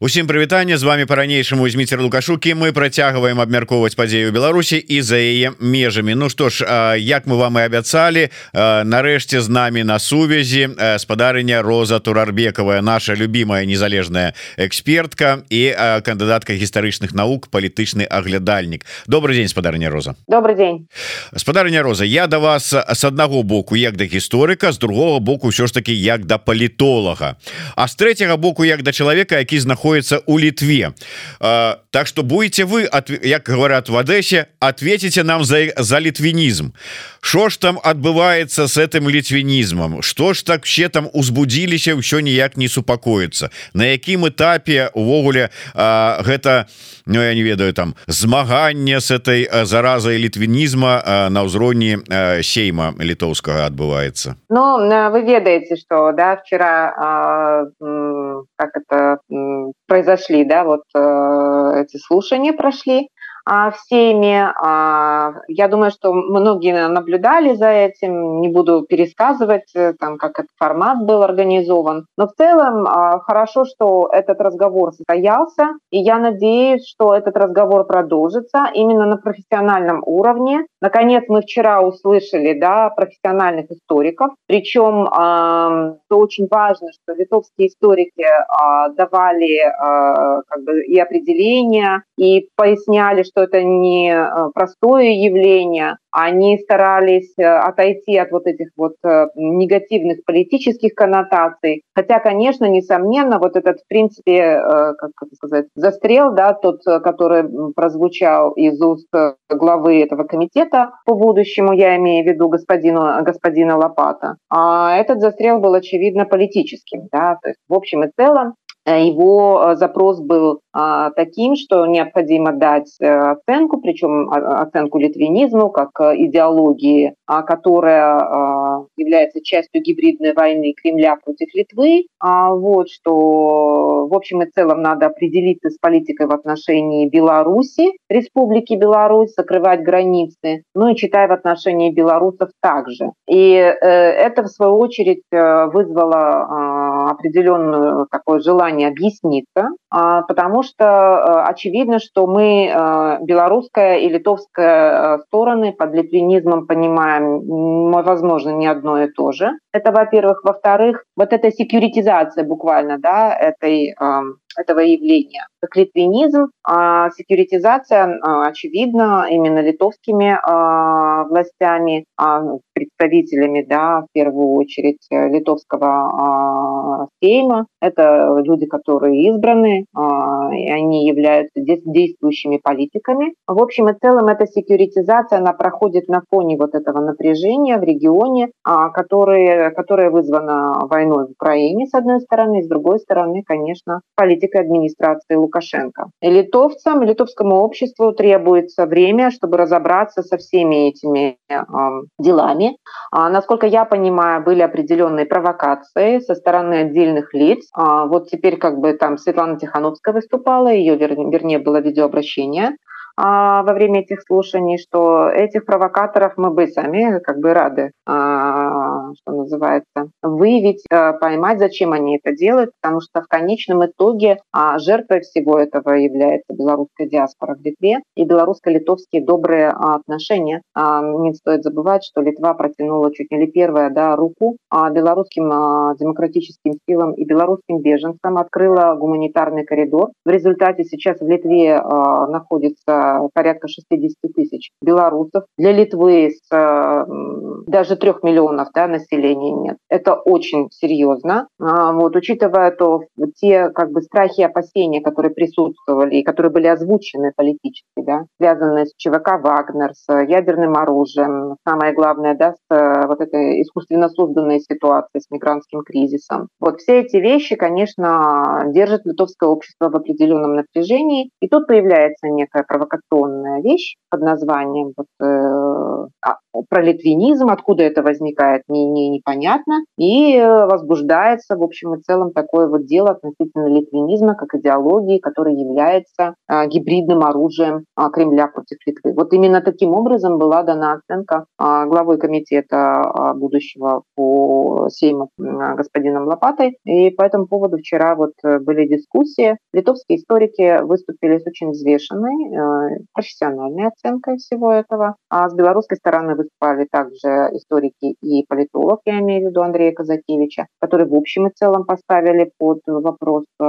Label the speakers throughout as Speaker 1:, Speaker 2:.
Speaker 1: Усім прывітанне з вами по-ранейшаму зміцер лукашукі мы працягваем абмяркоўваць падзею Беларусі і за яе межамі. Ну што ж як мы вам і абяцалі нарэшце з намі на сувязі спадарыня Роза турарбекавая наша любимая незалежная экспертка і кандыдатка гістарычных навук палітычны аглядальнік. Добрый день спадарня Роза.
Speaker 2: Добрый день
Speaker 1: спадарня Роза я да вас с аднаго боку як да гісторыка з другого боку ўсё ж таки як да палітолага. А з третьего боку як да чалавека які знаходится находится у Литве. А, так что будете вы як говорят в Одессе ответите нам за за литвинизм. Что ж там отбывается с этим литвинизмом? Что ж так все там узбудились еще ніяк не супакоится на якім этапе увогуле гэта Ну я не ведаю там змагання с этой заразой литвинизма на ўзроўні сейма літоўскага отбывается
Speaker 2: Ну вы ведаете что да вчера как это произошли, да, вот э, эти слушания прошли а, всеми. А, я думаю, что многие наблюдали за этим, не буду пересказывать, э, там, как этот формат был организован. Но в целом а, хорошо, что этот разговор состоялся, и я надеюсь, что этот разговор продолжится именно на профессиональном уровне. Наконец, мы вчера услышали да, профессиональных историков, причем что очень важно, что литовские историки давали как бы, и определения, и поясняли, что это не э, простое явление, они старались э, отойти от вот этих вот э, негативных политических коннотаций. Хотя, конечно, несомненно, вот этот, в принципе, как сказать, застрел, да, тот, который прозвучал из уст главы этого комитета по будущему, я имею в виду господину, господина Лопата, а этот застрел был, очевидно, политическим. Да, то есть, в общем и целом, его запрос был а, таким, что необходимо дать э, оценку, причем оценку литвинизму как э, идеологии, а, которая а, является частью гибридной войны Кремля против Литвы. Вот, что в общем и целом надо определиться с политикой в отношении Беларуси, Республики Беларусь, закрывать границы, ну и читая в отношении белорусов также. И э, это, в свою очередь, вызвало определенное такое желание объясниться, потому что э, очевидно, что мы, э, белорусская и литовская э, стороны, под литвинизмом понимаем, возможно, не одно и то же. Это, во-первых. Во-вторых, вот эта секьюритизация буквально, да, этой этого явления. Как литвинизм, а секьюритизация, а, очевидно, именно литовскими а, властями, представителями, да, в первую очередь, литовского сейма. Это люди, которые избраны, и они являются действующими политиками. В общем и целом, эта секьюритизация, она проходит на фоне вот этого напряжения в регионе, которое, которое вызвано войной в Украине, с одной стороны, и с другой стороны, конечно, политикой политикой администрации Лукашенко. Литовцам, литовскому обществу требуется время, чтобы разобраться со всеми этими э, делами. А, насколько я понимаю, были определенные провокации со стороны отдельных лиц. А, вот теперь как бы там Светлана Тихановская выступала, ее вернее было видеообращение во время этих слушаний, что этих провокаторов мы бы сами как бы рады, а, что называется, выявить, а, поймать, зачем они это делают, потому что в конечном итоге а, жертвой всего этого является белорусская диаспора в Литве и белорусско-литовские добрые а, отношения. А, не стоит забывать, что Литва протянула чуть не ли первая да, руку а, белорусским а, демократическим силам и белорусским беженцам, открыла гуманитарный коридор. В результате сейчас в Литве а, находится порядка 60 тысяч белорусов. Для Литвы с э, даже трех миллионов да, населения нет. Это очень серьезно. А, вот, учитывая то, те как бы, страхи и опасения, которые присутствовали и которые были озвучены политически, да, связанные с ЧВК «Вагнер», с ядерным оружием, самое главное, да, с э, вот этой искусственно созданной ситуацией с мигрантским кризисом. Вот все эти вещи, конечно, держат литовское общество в определенном напряжении. И тут появляется некая провокация провокационная вещь под названием вот, э, про литвинизм, откуда это возникает, не, не, непонятно, и возбуждается, в общем и целом, такое вот дело относительно литвинизма как идеологии, которая является гибридным оружием Кремля против Литвы. Вот именно таким образом была дана оценка главой комитета будущего по Сейму господином Лопатой, и по этому поводу вчера вот были дискуссии. Литовские историки выступили с очень взвешенной, профессиональной оценкой всего этого, а с белорусской стороны выступали также историки и политолог, я имею в виду Андрея Казакевича, которые в общем и целом поставили под вопрос, э,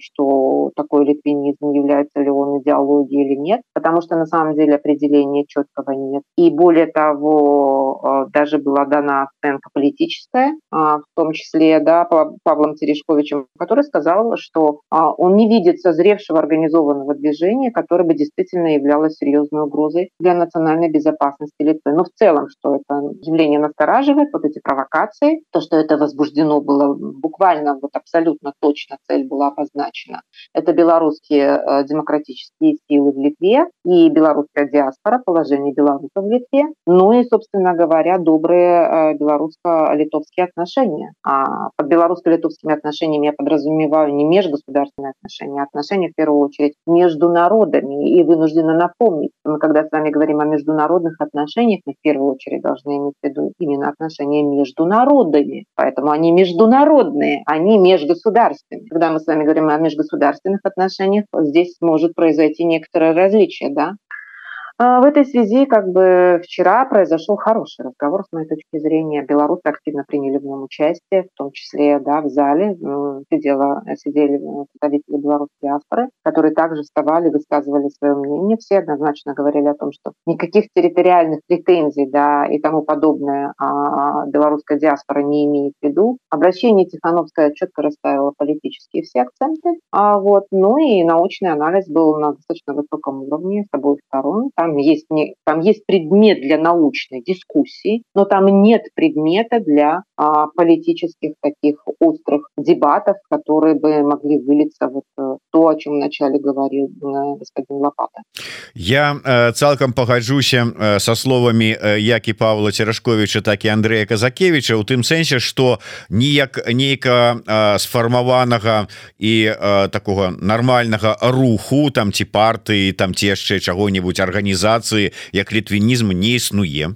Speaker 2: что такое литвинизм, является ли он идеологией или нет, потому что на самом деле определения четкого нет. И более того, э, даже была дана оценка политическая, а, в том числе да, Павлом Терешковичем, который сказал, что он не видит созревшего организованного движения, которое бы действительно являлось серьезной угрозой для национальной безопасности Литвы. Но в целом, что это явление настораживает, вот эти провокации, то, что это возбуждено было буквально, вот абсолютно точно цель была обозначена. Это белорусские э, демократические силы в Литве и белорусская диаспора, положение белорусов в Литве, ну и, собственно говоря, добрые э, белорусско-литовские отношения. А под белорусско-литовскими отношениями я подразумеваю не межгосударственные отношения, а отношения в первую очередь между народами. И вынуждена напомнить, мы когда с вами говорим о международных отношениях, мы в первую очередь должны иметь в виду именно отношения между народами. Поэтому они международные, они межгосударственные. Когда мы с вами говорим о межгосударственных отношениях, здесь может произойти некоторое различие, да, в этой связи как бы вчера произошел хороший разговор, с моей точки зрения. Белорусы активно приняли в нем участие, в том числе да, в зале. Сидела, сидели представители белорусской диаспоры, которые также вставали, высказывали свое мнение. Все однозначно говорили о том, что никаких территориальных претензий да, и тому подобное а белорусская диаспора не имеет в виду. Обращение Тихановская четко расставила политические все акценты. А вот, ну и научный анализ был на достаточно высоком уровне с обоих сторон. Там там есть, не, там есть предмет для научной дискуссии, но там нет предмета для а, политических таких острых дебатов, которые бы могли вылиться вот э, то, о чем вначале говорил э, господин Лопата.
Speaker 1: Я э, цалкам пагаджуся э, со словамі э, як і Павла Церашковича так і Андрея Казакевича у тым сэнсе что ніяк нейка э, сфармаванага і э, такого нормального руху там ці парты там ці яшчэ чаго-нибудь арганіза арганізацыі як літвінізм не існуе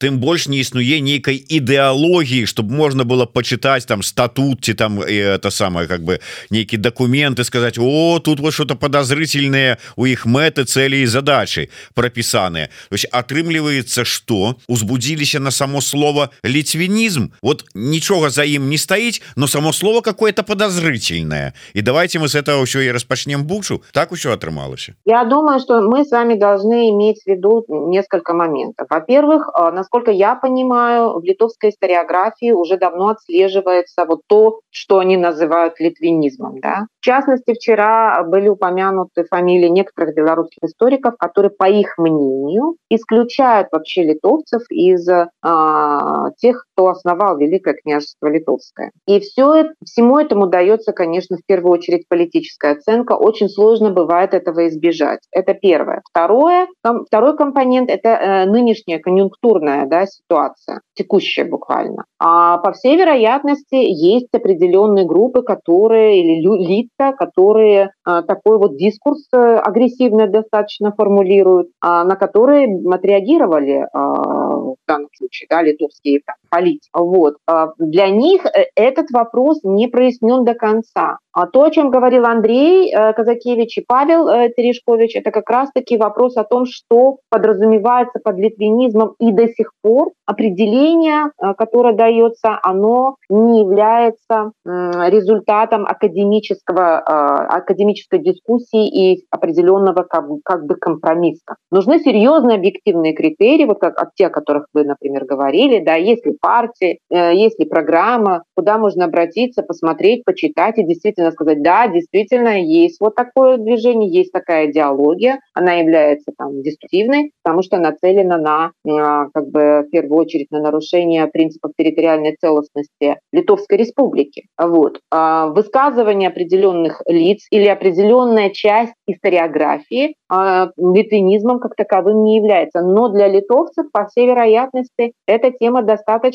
Speaker 1: тым больш не існуе нейкай ідэалогіі чтобы можна было почытаць там статут ці там это самое как бы нейкі документы сказать О тут вот что-то подозрительные у іх мэты цели і задачи пропісаныя атрымліваецца что узбудзіліся на само слово літвінізм вот нічога за ім не стаіць но само слово какое-то подозрительное и давайте мы с этого ўсё и распачнем бучу так еще атрымалася
Speaker 2: Я думаю что мы с вами должны иметь в виду несколько моментов во-первых нас насколько я понимаю, в литовской историографии уже давно отслеживается вот то, что они называют литвинизмом. Да? В частности, вчера были упомянуты фамилии некоторых белорусских историков, которые, по их мнению, исключают вообще литовцев из а, тех, кто основал Великое княжество Литовское. И все, всему этому дается, конечно, в первую очередь политическая оценка. Очень сложно бывает этого избежать. Это первое. Второе, второй компонент – это э, нынешняя конъюнктурная сложная да, ситуация, текущая буквально. А по всей вероятности есть определенные группы, которые или лица, которые а, такой вот дискурс э, агрессивно достаточно формулируют, а, на которые отреагировали а, в данном случае да, литовские там, политики. Вот. А для них э, этот вопрос не прояснен до конца. А то, о чем говорил Андрей э, Казакевич и Павел э, Терешкович, это как раз-таки вопрос о том, что подразумевается под литвинизмом и до сих пор определение, которое дается, оно не является результатом академического, академической дискуссии и определенного как, как бы компромисса. Нужны серьезные объективные критерии, вот как те, о которых вы, например, говорили, да, если партия, есть ли программа, куда можно обратиться, посмотреть, почитать и действительно сказать, да, действительно, есть вот такое движение, есть такая идеология, она является там деструктивной, потому что нацелена на, как бы, в первую очередь, на нарушение принципов территориальной целостности Литовской Республики. Вот. А высказывание определенных лиц или определенная часть историографии а, литвинизмом как таковым не является. Но для литовцев, по всей вероятности, эта тема достаточно,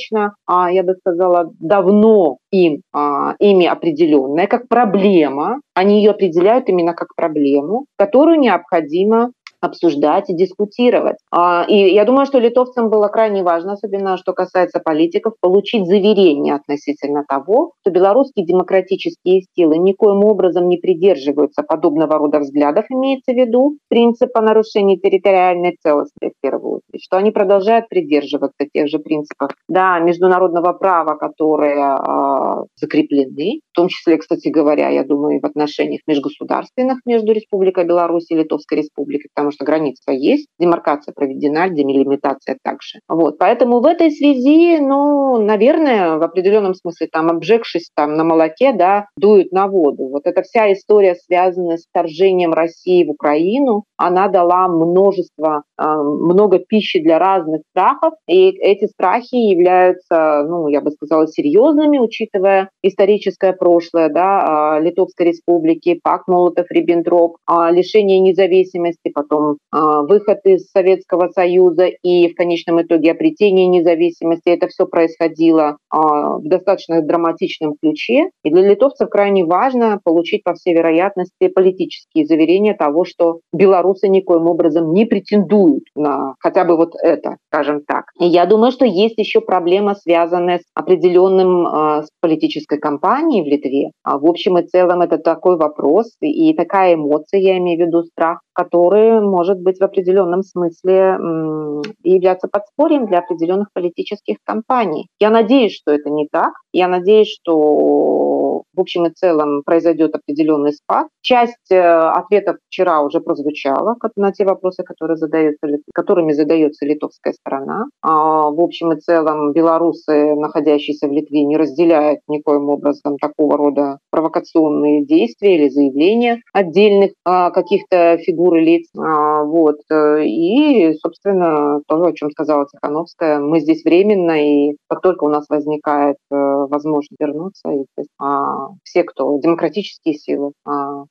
Speaker 2: а, я бы сказала, давно им, ими определенная, как проблема. Они ее определяют именно как проблему, которую необходимо обсуждать и дискутировать. А, и я думаю, что литовцам было крайне важно, особенно что касается политиков, получить заверение относительно того, что белорусские демократические силы никоим образом не придерживаются подобного рода взглядов, имеется в виду принципа нарушения территориальной целостности в первую очередь, что они продолжают придерживаться тех же принципов да, международного права, которые э, закреплены, в том числе, кстати говоря, я думаю, в отношениях межгосударственных между Республикой Беларусь и Литовской Республикой, потому что граница есть, демаркация проведена, демилимитация также. Вот. Поэтому в этой связи, ну, наверное, в определенном смысле, там, обжегшись там на молоке, да, дуют на воду. Вот эта вся история, связанная с вторжением России в Украину, она дала множество, а, много пищи для разных страхов, и эти страхи являются, ну, я бы сказала, серьезными, учитывая историческое прошлое, да, а, Литовской Республики, пакт Молотов-Риббентроп, а, лишение независимости, потом выход из Советского Союза и в конечном итоге обретение независимости. Это все происходило в достаточно драматичном ключе, и для литовцев крайне важно получить, по всей вероятности, политические заверения того, что белорусы никоим образом не претендуют на хотя бы вот это, скажем так. И я думаю, что есть еще проблема, связанная с определенным э, с политической кампанией в Литве. А в общем и целом это такой вопрос и такая эмоция, я имею в виду страх, который может быть в определенном смысле являться подспорьем для определенных политических кампаний. Я надеюсь, что это не так. Я надеюсь, что в общем и целом произойдет определенный спад. Часть э, ответов вчера уже прозвучала на те вопросы, которые задаются, которыми задается литовская сторона. А, в общем и целом белорусы, находящиеся в Литве, не разделяют никоим образом такого рода провокационные действия или заявления отдельных а, каких-то фигур и лиц. А, вот. Э, и, собственно, то, о чем сказала Тихановская, мы здесь временно, и как только у нас возникает э, возможность вернуться, и, есть, все, кто демократические силы,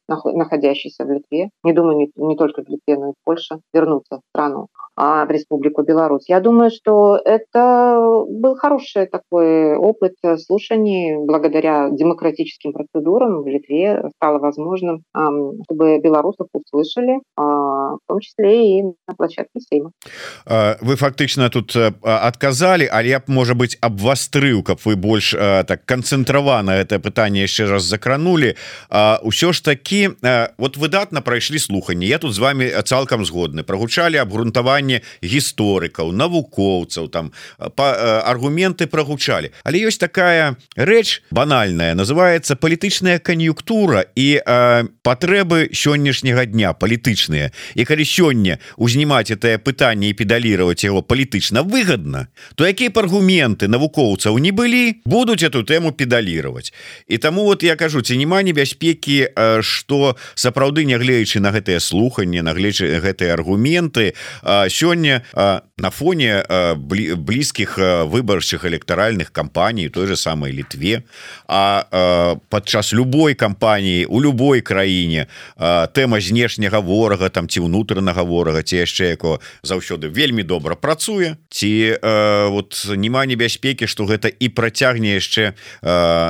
Speaker 2: находящиеся в Литве, не думаю, не, не только в Литве, но и в Польше, вернуться в страну, а, в Республику Беларусь. Я думаю, что это был хороший такой опыт слушаний. Благодаря демократическим процедурам в Литве стало возможным, чтобы белорусов услышали, а, в том числе и на площадке Сейма.
Speaker 1: Вы фактычна тут адказалі, але я б можа быть абвастрыў, каб вы больш так канцэнтравана это пытанне яшчэ раз закранули. Ўсё ж таки вот выдатна прайшлі слуханні я тут з вами цалкам згодны. Прогучалі абгрунтаванне гісторыкаў навукоўцаў там па аргументы прогучалі але ёсць такая рэч банальная называется палітычная кан'юктура і патрэбы сённяшняга дня палітычныя і калі сёння узнімаць это пытанне і педалировать его палітычна выгодна то якія б аргументы навукоўцаў не былі будуць эту тэму педалировать. І таму вот я кажу ці няма небяспекі что сапраўды нягледзячы на гэтыя слуханні нагледзячы гэтыя аргументы сёння на фоне блізкіх выбарчых электаральных кампаній той же самой літве а падчас любой кампаніі у любой краіне тэма знешняга ворага там ці ўнутранага ворага ці яшчэ яко заўсёды вельмі добра працуе ці вот няма небяспекі что гэта і працягне яшчэ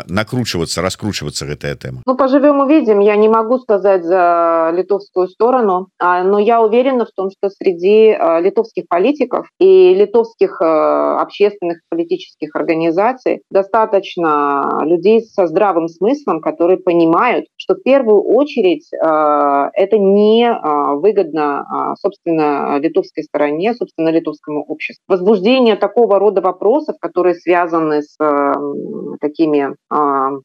Speaker 1: накручиваться раскручиваться гэтая тема
Speaker 2: ну поживем увидим я не могу сказать за литовскую сторону но я уверена в том что среди литовских политиков и литовских общественных политических организаций достаточно людей со здравым смыслом которые понимают что в первую очередь это не выгодно собственно литовской стороне собственно литовскому обществу возбуждение такого рода вопросов которые связаны с такими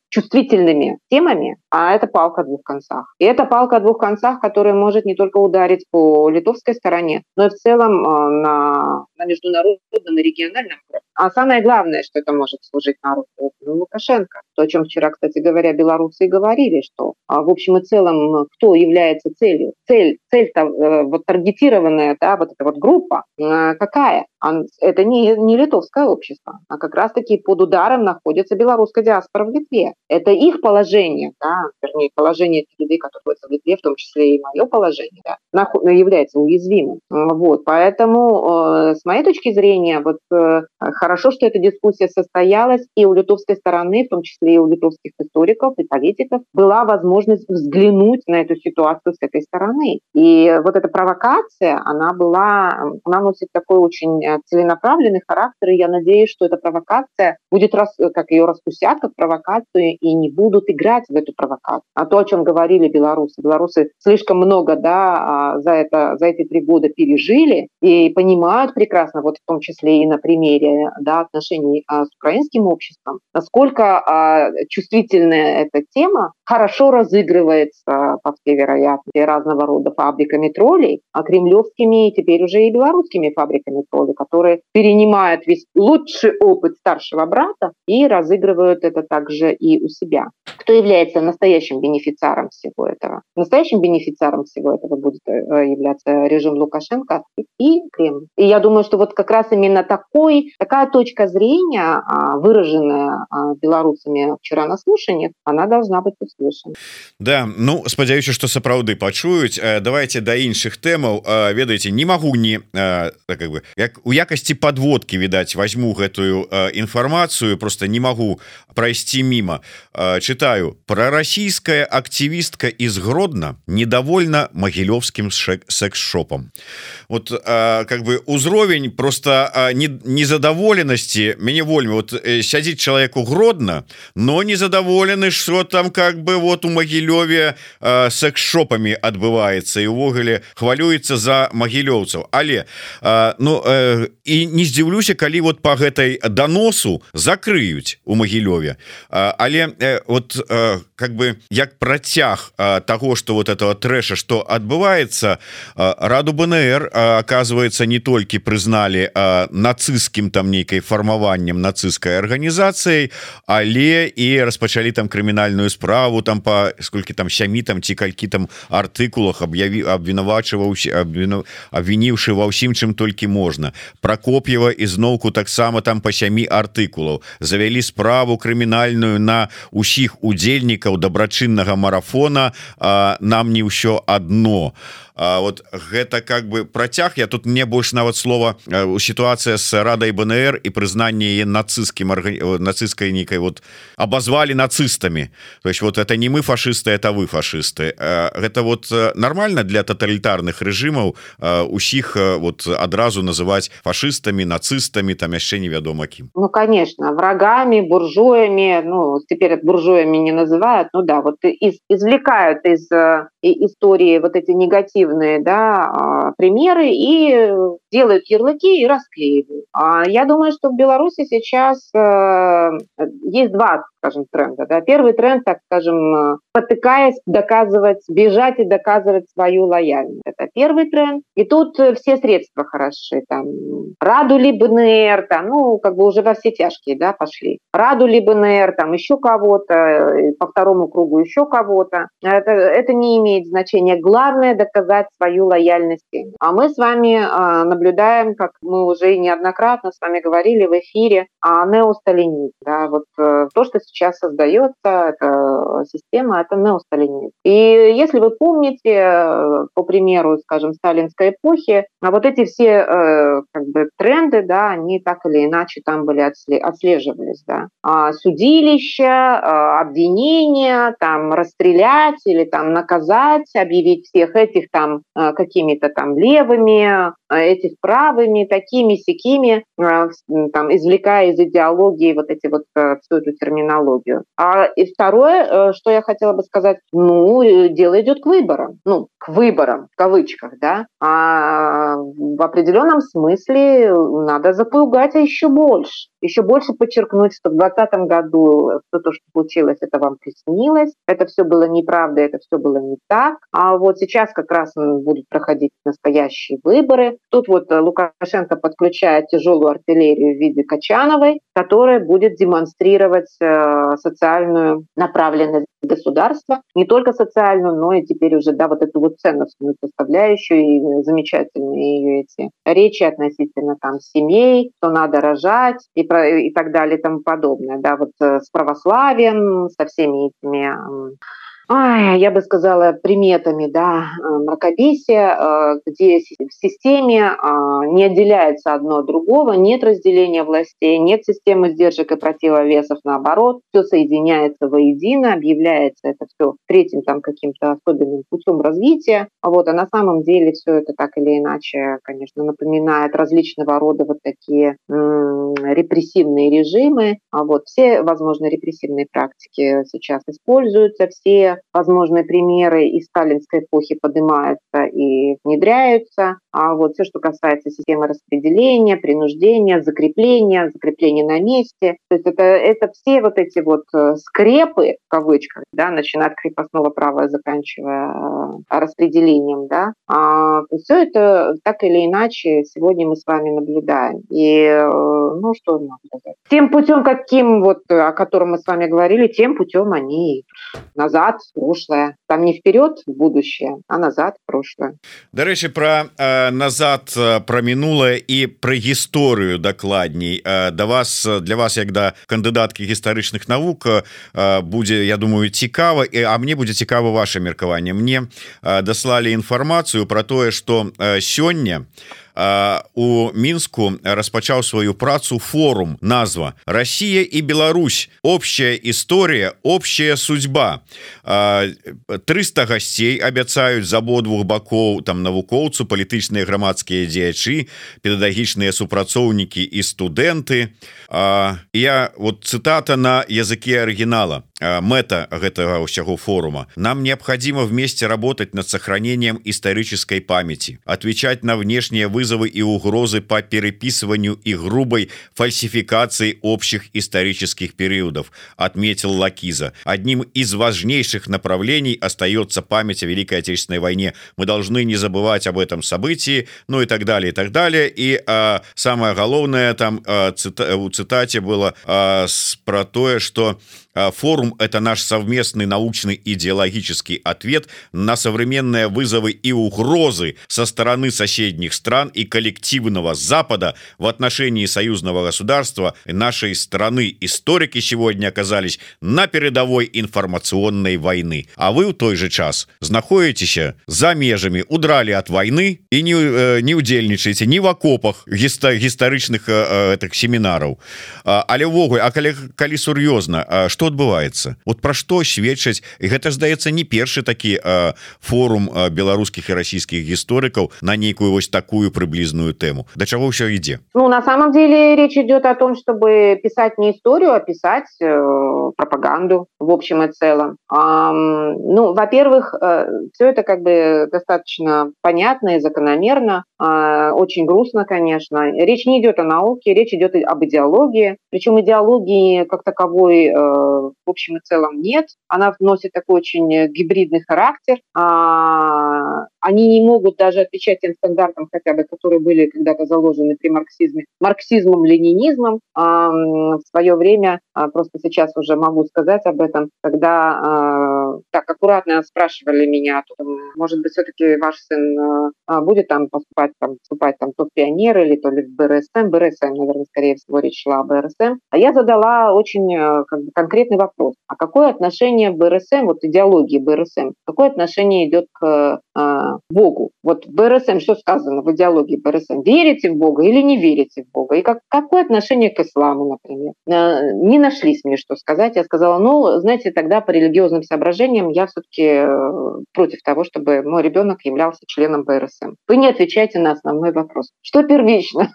Speaker 2: чувствительными темами, а это палка о двух концах. И это палка о двух концах, которая может не только ударить по литовской стороне, но и в целом на, на международном и региональном уровне. А самое главное, что это может служить народу, Лукашенко. О чем вчера, кстати говоря, белорусы и говорили, что а, в общем и целом, кто является целью? Цель, цель-то э, вот таргетированная, да, вот эта вот группа, э, какая? Это не, не литовское общество, а как раз-таки под ударом находится белорусская диаспора в Литве. Это их положение, да, вернее, положение тех людей, которые находятся в Литве, в том числе и мое положение, да, является уязвимым. Вот, поэтому, э, с моей точки зрения, вот хорошо, что эта дискуссия состоялась, и у литовской стороны, в том числе и у литовских историков и политиков, была возможность взглянуть на эту ситуацию с этой стороны. И вот эта провокация, она была, она носит такой очень э, целенаправленный характер, и я надеюсь, что эта провокация будет, рас, как ее распустят как провокацию, и не будут играть в эту провокацию. А то, о чем говорили белорусы, белорусы слишком много да, а, за, это, за эти три года пережили и понимают прекрасно, вот в том числе и на примере да, отношений а, с украинским обществом, насколько чувствительная эта тема хорошо разыгрывается, по всей вероятности, разного рода фабриками троллей, а кремлевскими и теперь уже и белорусскими фабриками троллей, которые перенимают весь лучший опыт старшего брата и разыгрывают это также и у себя. Кто является настоящим бенефициаром всего этого? Настоящим бенефициаром всего этого будет э, являться режим Лукашенко и Кремль. И я думаю, что вот как раз именно такой, такая точка зрения, выраженная а, белорусами вчера на слушаниях, она должна быть услышана.
Speaker 1: Да, ну, спадзяюся, что сапраўды пачуюць. Э, давайте да іншых тэмаў. Э, ведаеце, не могу не э, как бы як у якасці подводки відаць возьму гэтую інфармацыю просто не могу пройсці мимо читаю про российская активістка из гродно недовольна могилевским секс-шопом вот как бы узровень просто незадаволенасці мяне вольмі вот сядзіць человеку гродно но незадаволены что там как бы вот у могилёве секс-шопами адбываецца і увогуле хвалюецца за могилёўцаў але ну і не здзіўлюся калі вот по гэтай доносу закрыюць у могилёве але вот как бы як працяг того что вот этого трэша что адбываецца раду БНР оказывается не толькі прызналі нацысцкім там нейкай фармаваннем нацысцкай арганізацыяй але і распачалі там крымінальную справу там по сколькі там сямі там ці калькі там артыкулах аб'яві абвінавачваўся абвініўшы ва ўсім чым толькі можна. Прокоп'ева ізноўку таксама там по сямі артыкулаў. Завялі справу крымінальную на усіх удзельнікаў дабрачыннага марафона нам не ўсё одно а А, вот гэта как бы працяг. Я тут мне больш нават слова у сітуацыя с радай БНР і прызнанне нацысцкім нацысцкай нейкай вот обозвали нацыстами то есть вот это не мы фашисты это вы фашисты гэта вот нормально для тоталітарных режимаў усіх вот адразу называть фашистами нацыстами там яшчэ невядома кім.
Speaker 2: Ну конечно врагами буржуями ну теперь буржуями не называют. Ну да вот из извлекают из истории вот эти негативные негативные да, а, примеры и делают ярлыки и расклеивают. А я думаю, что в Беларуси сейчас э, есть два скажем, тренда. Да? Первый тренд, так скажем, потыкаясь, доказывать, бежать и доказывать свою лояльность. Это первый тренд. И тут все средства хороши. Там, Раду ли БНР, там, ну, как бы уже во все тяжкие да, пошли. Раду ли БНР, там, еще кого-то, по второму кругу еще кого-то. Это, это не имеет значения. Главное доказать свою лояльность. А мы с вами э, наблюдаем, как мы уже неоднократно с вами говорили в эфире, о неосталинизм. Да, вот э, то, что сейчас создается эта система, это неосталинизм. И если вы помните, э, по примеру, скажем, сталинской эпохи, а вот эти все э, как бы тренды, да, они так или иначе там были отслеживались, да. А судилища, обвинения, там расстрелять или там наказать, объявить всех этих там какими-то там левыми, этих правыми, такими, сякими, там, извлекая из идеологии вот эти вот всю эту терминологию. А и второе, э, что я хотела бы сказать, ну, дело идет к выборам. Ну, к выборам, в кавычках, да, а в определенном смысле надо запугать еще больше. Еще больше подчеркнуть, что в 2020 году все то, что случилось, это вам приснилось, это все было неправда, это все было не так. А вот сейчас как раз будут проходить настоящие выборы. Тут вот Лукашенко подключает тяжелую артиллерию в виде Качановой, которая будет демонстрировать э, социальную направленность государства, не только социальную, но и теперь уже, да, вот эту вот ценностную составляющую и замечательные ее эти речи относительно там семей, что надо рожать и, про, и так далее и тому подобное, да, вот э, с православием, со всеми этими ой, я бы сказала, приметами да, э, мракобесия, э, где в системе а, не отделяется одно от другого, нет разделения властей, нет системы сдержек и противовесов, наоборот, все соединяется воедино, объявляется это все третьим там каким-то особенным путем развития. Вот, а на самом деле все это так или иначе, конечно, напоминает различного рода вот такие репрессивные режимы. А вот все возможные репрессивные практики сейчас используются, все возможные примеры из сталинской эпохи поднимаются и внедряются. А вот все, что касается системы распределения, принуждения, закрепления, закрепления на месте, то есть это, это все вот эти вот э, скрепы, в кавычках, да, начиная от крепостного права, заканчивая э, распределением, да, а все это так или иначе сегодня мы с вами наблюдаем. И, э, ну, что можно сказать? Тем путем, каким вот, о котором мы с вами говорили, тем путем они назад, прошлое. Там не вперед в будущее, а назад в прошлое.
Speaker 1: Дарэчы, про э, назад про мінулае і пра гісторыю дакладней э, да вас для вас як да кандыдаткі гістарычных навук э, будзе я думаю цікава і а мне будзе цікава ваше меркаванне мне э, даслалі інфармацыю про тое что э, сёння у у мінску распачаў сваю працу форум назва Россия и Беларусь. Общая история общая судьба 300 гасцей абяцаюць з абодвух бакоў там навукоўцу палітычныя грамадскія дзеячы педагагічныя супрацоўнікі і студэнты. Я вот цытата на языке оригинала мэта гэтага ўсяго форума. Нам необходимо вместе работать над сохранением исторической памяти отвечать на внешние вызовы и угрозы по переписыванию и грубой фальсификации общих исторических периодов отметил лакиза. Одним из важнейших направлений остается память о великой отечественной войне. Мы должны не забывать об этом событии ну и так далее и так далее. И а, самое головное там а, цита, у цитате было а, про тое что форум это наш совместный научный идеологический ответ на современные вызовы и угрозы со стороны соседних стран и коллективного запада в отношении союзного государства нашей страны историки сегодня оказались на передовой информационной войны а вы в той же час знаходитесь за межами удрали от войны и не э, не удзельнічаете не в окопах гістарычных э, этих семінараў але ввогуле а калі, калі сур'ёзна что адбываецца вот пра што сведчаць гэта здаецца не першы такі э, форум беларускіх і расійскіх гісторыкаў на нейкую вось такую прыблізную тэму да чаго ўсё ідзе
Speaker 2: Ну на самом деле речь идет о том чтобы писать не историю а писать э, пропаганду в общем и целом а, ну во-первых э, все это как бы достаточно понятно и закономерно э, очень грустно конечно речь не идет о науке речь идет об идеологии причем идеологии как таковой э, в общем и целом нет. Она носит такой очень э, гибридный характер. А, они не могут даже отвечать тем стандартам, хотя бы, которые были когда-то заложены при марксизме, марксизмом, ленинизмом. А, в свое время, а, просто сейчас уже могу сказать об этом, когда так аккуратно спрашивали меня, может быть, все-таки ваш сын будет там поступать, там, поступать там, то в пионер или то ли в БРСМ, БРСМ, наверное, скорее всего, речь шла о БРСМ. А я задала очень э, как бы, конкретный вопрос. А какое отношение БРСМ, вот идеологии БРСМ, какое отношение идет к э, Богу? Вот БРСМ, что сказано в идеологии БРСМ? Верите в Бога или не верите в Бога? И как, какое отношение к исламу, например? Э, не нашлись мне что сказать. Я сказала, ну, знаете, тогда по религиозным соображениям я все-таки э, против того, чтобы мой ребенок являлся членом БРСМ. Вы не отвечаете на основной вопрос. Что первично?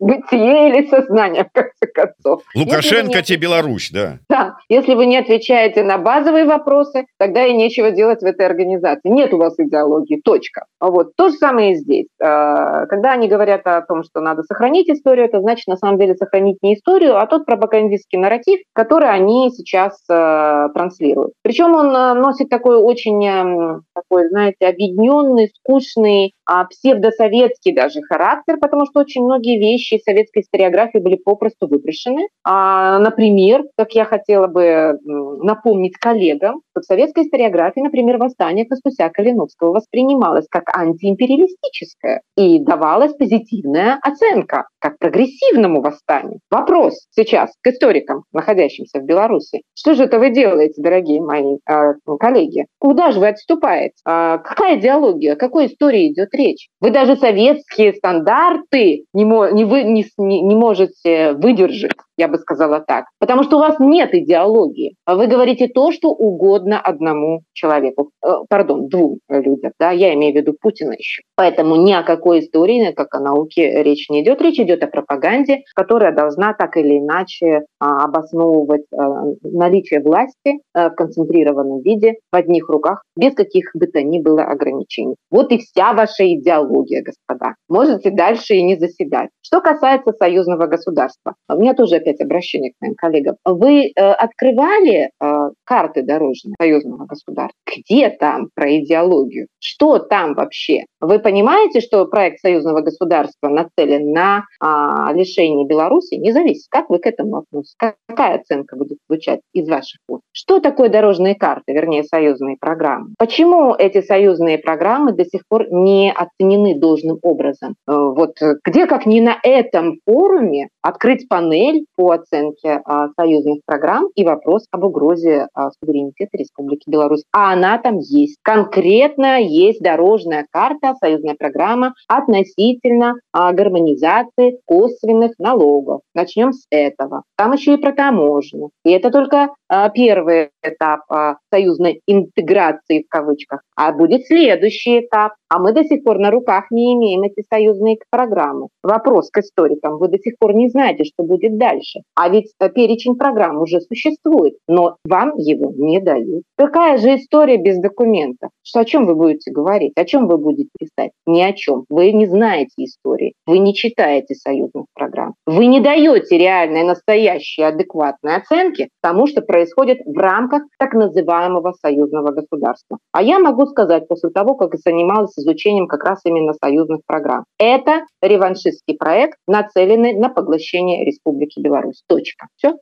Speaker 2: Бытие или сознание, в конце концов.
Speaker 1: Лукашенко не... тебе Беларусь, да.
Speaker 2: Да, если вы не отвечаете на базовые вопросы, тогда и нечего делать в этой организации. Нет у вас идеологии, точка. Вот. То же самое и здесь. А, когда они говорят о том, что надо сохранить историю, это значит на самом деле сохранить не историю, а тот пропагандистский нарратив, который они сейчас э, транслируют. Причем он э, носит такой очень, такой, знаете, объединенный, скучный, а псевдосоветский даже характер, потому что очень многие вещи советской историографии были попросту выброшены. А, например, как я хотела бы напомнить коллегам, в советской историографии, например, восстание Костуся Калиновского воспринималось как антиимпериалистическое и давалась позитивная оценка как прогрессивному восстанию. Вопрос сейчас к историкам, находящимся в Беларуси. Что же это вы делаете, дорогие мои э, коллеги? Куда же вы отступаете? Э, какая идеология, о какой истории идет речь? Вы даже советские стандарты не, не, вы, не, не можете выдержать я бы сказала так. Потому что у вас нет идеологии. Вы говорите то, что угодно одному человеку. Э, пардон, двум людям. Да? Я имею в виду Путина еще. Поэтому ни о какой истории, как о науке речь не идет. Речь идет о пропаганде, которая должна так или иначе а, обосновывать а, наличие власти а, в концентрированном виде в одних руках, без каких бы то ни было ограничений. Вот и вся ваша идеология, господа. Можете дальше и не заседать. Что касается союзного государства, у меня тоже опять обращение к моим коллегам. Вы э, открывали э, карты дорожные союзного государства? Где там про идеологию? Что там вообще? Вы понимаете, что проект союзного государства нацелен на э, лишение Беларуси? Не зависит. Как вы к этому относитесь? Какая оценка будет звучать из ваших уст? Что такое дорожные карты, вернее, союзные программы? Почему эти союзные программы до сих пор не оценены должным образом? Э, вот где, как не на этом форуме, открыть панель по оценке а, союзных программ и вопрос об угрозе а, суверенитета Республики Беларусь. А она там есть. Конкретно есть дорожная карта, союзная программа относительно а, гармонизации косвенных налогов. Начнем с этого. Там еще и про таможню. И это только а, первый этап а, союзной интеграции в кавычках. А будет следующий этап. А мы до сих пор на руках не имеем эти союзные программы. Вопрос к историкам. Вы до сих пор не знаете, что будет дальше. А ведь э, перечень программ уже существует, но вам его не дают. Какая же история без документов? Что, о чем вы будете говорить? О чем вы будете писать? Ни о чем. Вы не знаете истории. Вы не читаете союзных программ. Вы не даете реальной, настоящей, адекватной оценки тому, что происходит в рамках так называемого союзного государства. А я могу сказать после того, как занималась изучением как раз именно союзных программ. Это реваншистский проект, нацеленный на поглощение Республики Беларусь. Точка. Все.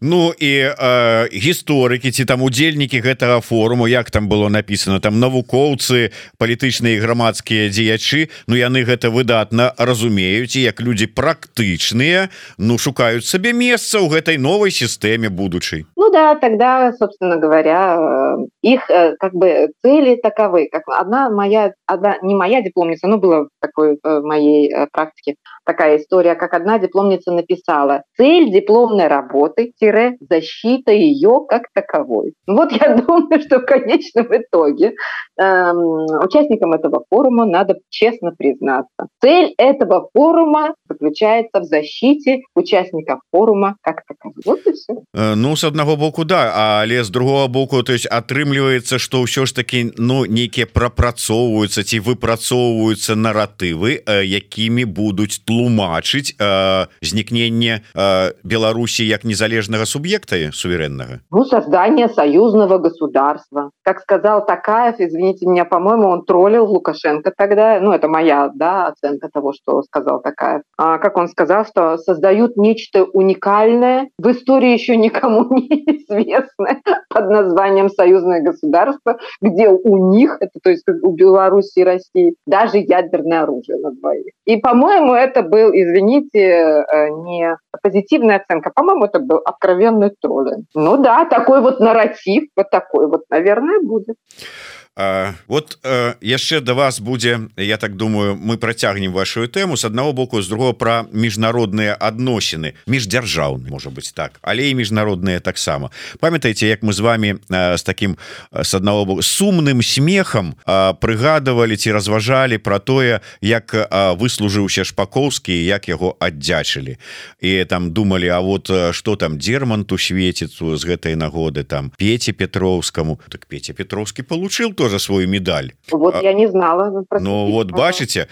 Speaker 1: Ну і э, гісторыкі ці там удзельнікі гэтага форуму як там было написано там навукоўцы палітычныя грамадскія дзеячы. Ну яны гэта выдатна разумеюць і як людзі практычныя Ну шукаюць сабе месца ў гэтай новой сістэме будучай.
Speaker 2: Ну да тогда собственно говоря э, их э, как бы цели таковы. Как одна моя одна не моя дипломница но было такой в моей э, практике такая история как одна дипломница написала цель дипломной работы тире защита ее как таковой вот я думаю что в конечном итоге эм, участникам этого форума надо честно признаться. Цель этого форума заключается в защите участников форума как таковой вот
Speaker 1: ну с одного боку да але с другого боку то есть атрымліваецца что ўсё ж таки ну нейкіе прапрацоўваюцца ці выпрацоўваюцца наратывы якімі будуць тлумачыць знікнення Беларусі як незалежнага суб'екта сувереннага
Speaker 2: ну, создание союзного государства. Как сказал такая извините меня по-моему он троллил лукашенко тогда. Ну это моя да оценка того что сказал такая. А, как он сказал что создают нечто уникальное в истории еще никому не известное под названием союзное государство где у них это то есть у беларуси и россии даже ядерное оружие на двоих. И по-моему это был извините э, не позитивная оценка по-моему это был откровенный троллинг. Ну да такой вот нарратив вот такой вот наверное будет
Speaker 1: вот яшчэ до вас будзе я так думаю мы працягнем вашу тэму с одного боку з другого про міжнародныя адносіны. Міждзяржаўны можа быть так але і міжнародныя таксама. Памятаеце як мы з вами с таким с одного боку сумным смехам прыгадывалі ці разважалі про тое як выслужыўся шпаковскі як яго аддзячылі. І там думали А вот что там дерманту светицу з гэтай нагоды там пеце петровскому так петя петровский получил тоже свою медаль.
Speaker 2: Вот я не знала
Speaker 1: ну, ну вот бачыце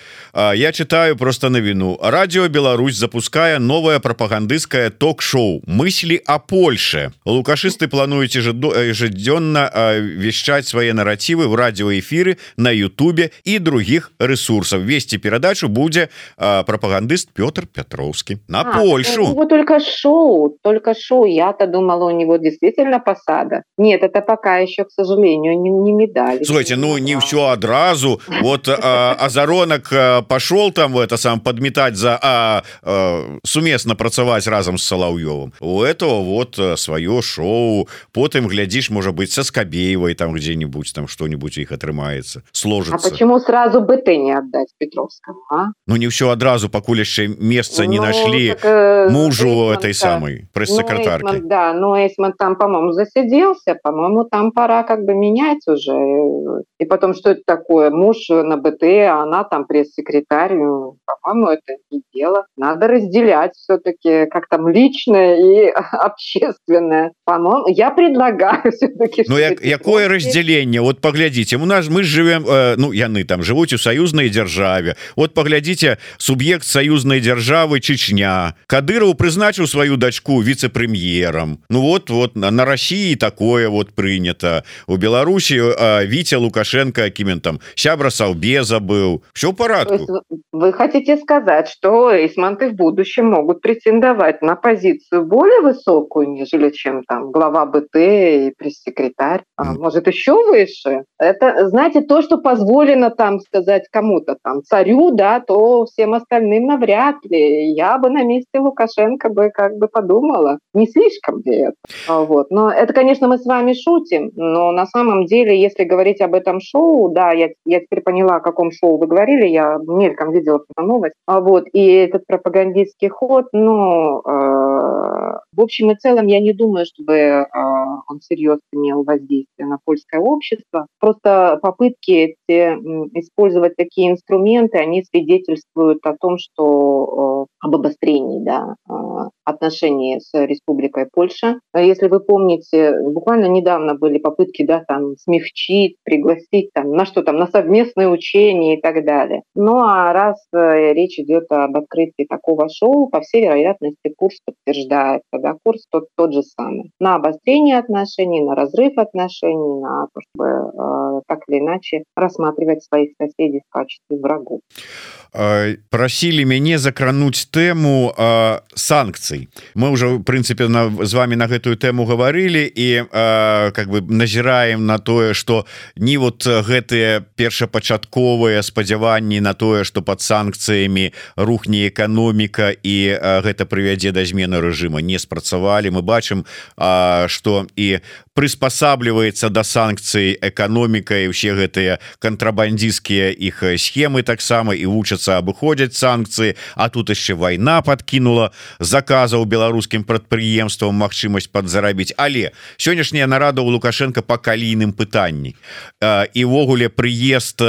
Speaker 1: я читаю просто навіну радио Беларусь запуская новое пропагандысцкое ток-шоу мысли о Польше лукашисты плануете же ежедневно вещать свои нарративы в радиоэфиры на Ютубе и других ресурсов вести передачу будзе пропагандыст Петр Петровский. На а, Польшу.
Speaker 2: ну, только шоу только шоу. Я-то думала у него действительно посада. Нет это пока еще к сожалению не, не медали
Speaker 1: слушайте ну не все одразу. Вот азаронок пошел там в это сам подметать за а, а, суместно працаваць разом с соловьевым у этого вот свое шоу. Потым глядишь может быть со скобеевой там где-нибудь там что-нибудь их атрымается сложится
Speaker 2: а почему сразу бы ты не отдать петровскому а?
Speaker 1: ну не все одразу покуль яшчэ месца ну, не нашли так, э, мужу Эйсман, этой самой пресс-секретарки.
Speaker 2: Ну, да но Эйсман там по-моему засиделся по-моему там пора как бы менять уже и потом что это такое? Муж на БТ а она там пресс-секретарь по-моему это не дело. Надо разделять все-таки как там личное и общественное. По-моему я предлагаю все-таки
Speaker 1: ну як, якое разделение? Вот поглядите у нас мы живем э, ну яны там живут у союзной державе. Вот поглядите суб'ект союзной державы Чечня. Кадыров прызначыў свою дочку вице-прэм'ером ну вот вот на, на России такое вот принято. У Беларуси э, Витя лукашенко кимен там сябра саўбеза был все парадку
Speaker 2: вы хотите сказать что эйсманты в будущем могут претендовать на позицию более высокую нежели чем там глава БТ и пресс-секретарь? А, может еще выше? Это знаете то что позволено там сказать кому-то там царю да то всем остальным навряд ли. Я бы на месте лукашенко бы как бы подумала. Не слишком ли это? Вот. Но это конечно мы с вами шутим но на самом деле если говорить об этом шоу. Да я, я теперь поняла о каком шоу вы говорили. Я мельком видела новость. А вот и этот пропагандистский ход но э, в общем и целом я не думаю чтобы э, он серьезно имел воздействие на польское общество. Просто попытки эти, использовать такие инструменты они свидетельствуют о том что э, об обострении да, э, отношений с республикой польша. Если вы помните буквально недавно были попытки да там смягчить пригласить там на что там на совместное учение и так далее. Ну а раз э, речь идет об открытии такого шоу по всей вероятности курс подтверждается да курс тот тот же самый. На обострение отношений на разрыв отношений на то чтобы э, так или иначе рассматривать своих соседей в качестве врагов.
Speaker 1: Просили мяне закрануть тэму санкцый мы уже в принципе на з вами на гэтую тэму говорили и как бы назіраем на тое что не вот гэтые першапачатковыя спадзяванні на тое что под санкцыями рухне эканоміка і гэта прывядзе да змены режима не спрацавалі. Мы бачым что і приспосабливается до санкцый эканоміка і все гэтыя контрабандистскія іх схемы таксама і вучацца абыходзяць санкцыі А тут яшчэ война подкинула заказаў беларускім прадпрыемствам Мачымасць подзарабіць. Але сённяшняя нарада у лукашенко по калійным пытанні. Івогуле прыезд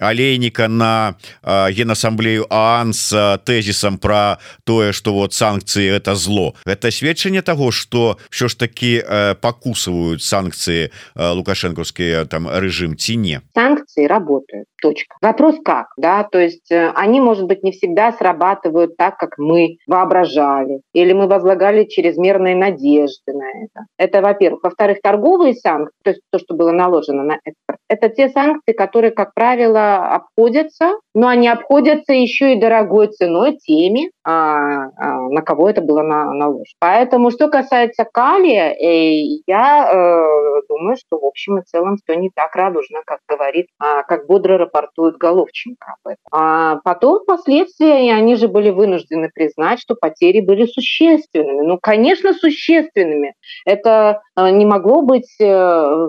Speaker 1: алейніка на генасамблею аан с тезісам про тое что вот санкцыі это зло. Это сведчанне того что що ж таки паку покусывают санкции э, лукашенковские там режим тине
Speaker 2: санкции работают точка. Вопрос как да? То есть э, они может быть не всегда срабатывают так как мы воображали или мы возлагали чрезмерные надежды на это. Это во-первых. Во-вторых торговые санкции то есть то что было наложено на экспорт это те санкции которые как правило обходятся но они обходятся еще и дорогой ценой теми а, а, на кого это было на наложено поэтому что касается калия э, я э, думаю что в общем и целом все не так радужно как говорит а, как бодро рапортует Головченко об этом. А потом впоследствии они же были вынуждены признать, что потери были существенными. Ну, конечно, существенными. Это не могло быть,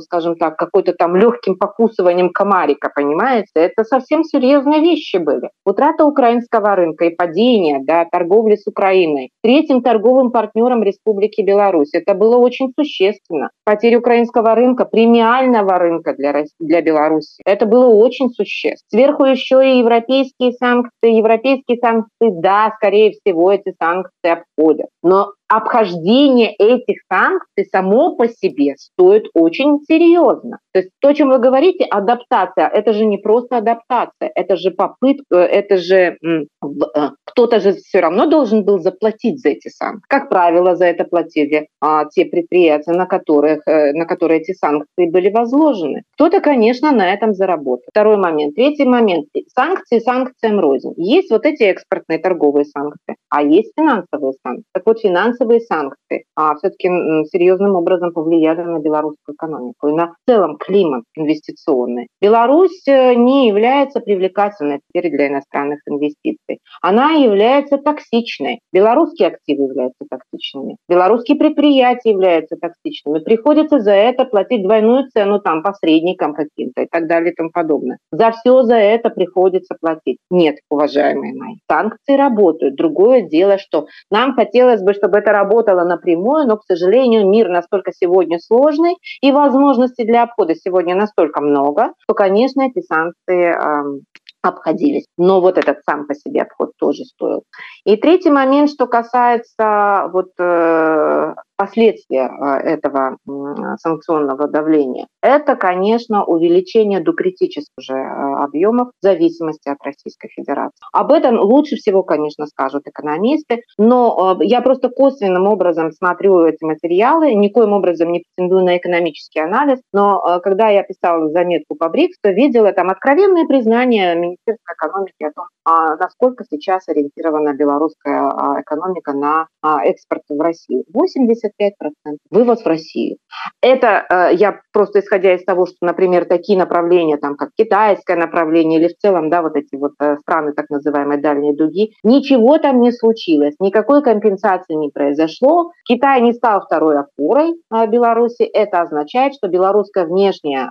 Speaker 2: скажем так, какой-то там легким покусыванием комарика, понимаете? Это совсем серьезные вещи были. Утрата украинского рынка и падение да, торговли с Украиной, третьим торговым партнером Республики Беларусь. Это было очень существенно. Потеря украинского рынка, премиального рынка для, для Беларуси, это было очень существенно. Сверху еще и европейские санкции. Европейские санкции, да, скорее всего, эти санкции обходят. Но обхождение этих санкций само по себе стоит очень серьезно. То есть то, о чем вы говорите, адаптация, это же не просто адаптация, это же попытка, это же э, кто-то же все равно должен был заплатить за эти санкции. Как правило, за это платили а, те предприятия, на которых, э, на которые эти санкции были возложены. Кто-то, конечно, на этом заработал. Второй момент. Третий момент. Санкции санкциям рознь. Есть вот эти экспортные торговые санкции, а есть финансовые санкции. Так вот, финансовые санкции а, все-таки серьезным образом повлияли на белорусскую экономику и на целом климат инвестиционный. Беларусь э, не является привлекательной теперь для иностранных инвестиций. Она является токсичной. Белорусские активы являются токсичными. Белорусские предприятия являются токсичными. Приходится за это платить двойную цену там посредникам каким-то и так далее и тому подобное. За все за это приходится платить. Нет, уважаемые мои, санкции работают. Другое дело, что нам хотелось бы, чтобы это работало напрямую, но, к сожалению, мир настолько сегодня сложный, и возможностей для обхода сегодня настолько много, что, конечно, эти санкции э, обходились. Но вот этот сам по себе обход тоже стоил. И третий момент, что касается вот э, последствия а, этого санкционного давления, это, конечно, увеличение до критических уже а, объемов в зависимости от Российской Федерации. Об этом лучше всего, конечно, скажут экономисты, но а, я просто косвенным образом смотрю эти материалы, никоим образом не претендую на экономический анализ, но когда я писала заметку по БРИКС, то видела там откровенное признание Министерства экономики о том, насколько сейчас ориентирована белорусская экономика на экспорт в Россию. 80 75%. Вывоз в Россию. Это э, я просто исходя из того, что, например, такие направления, там, как китайское направление или в целом, да, вот эти вот э, страны так называемой дальней дуги, ничего там не случилось, никакой компенсации не произошло. Китай не стал второй опорой э, Беларуси. Это означает, что белорусская внешняя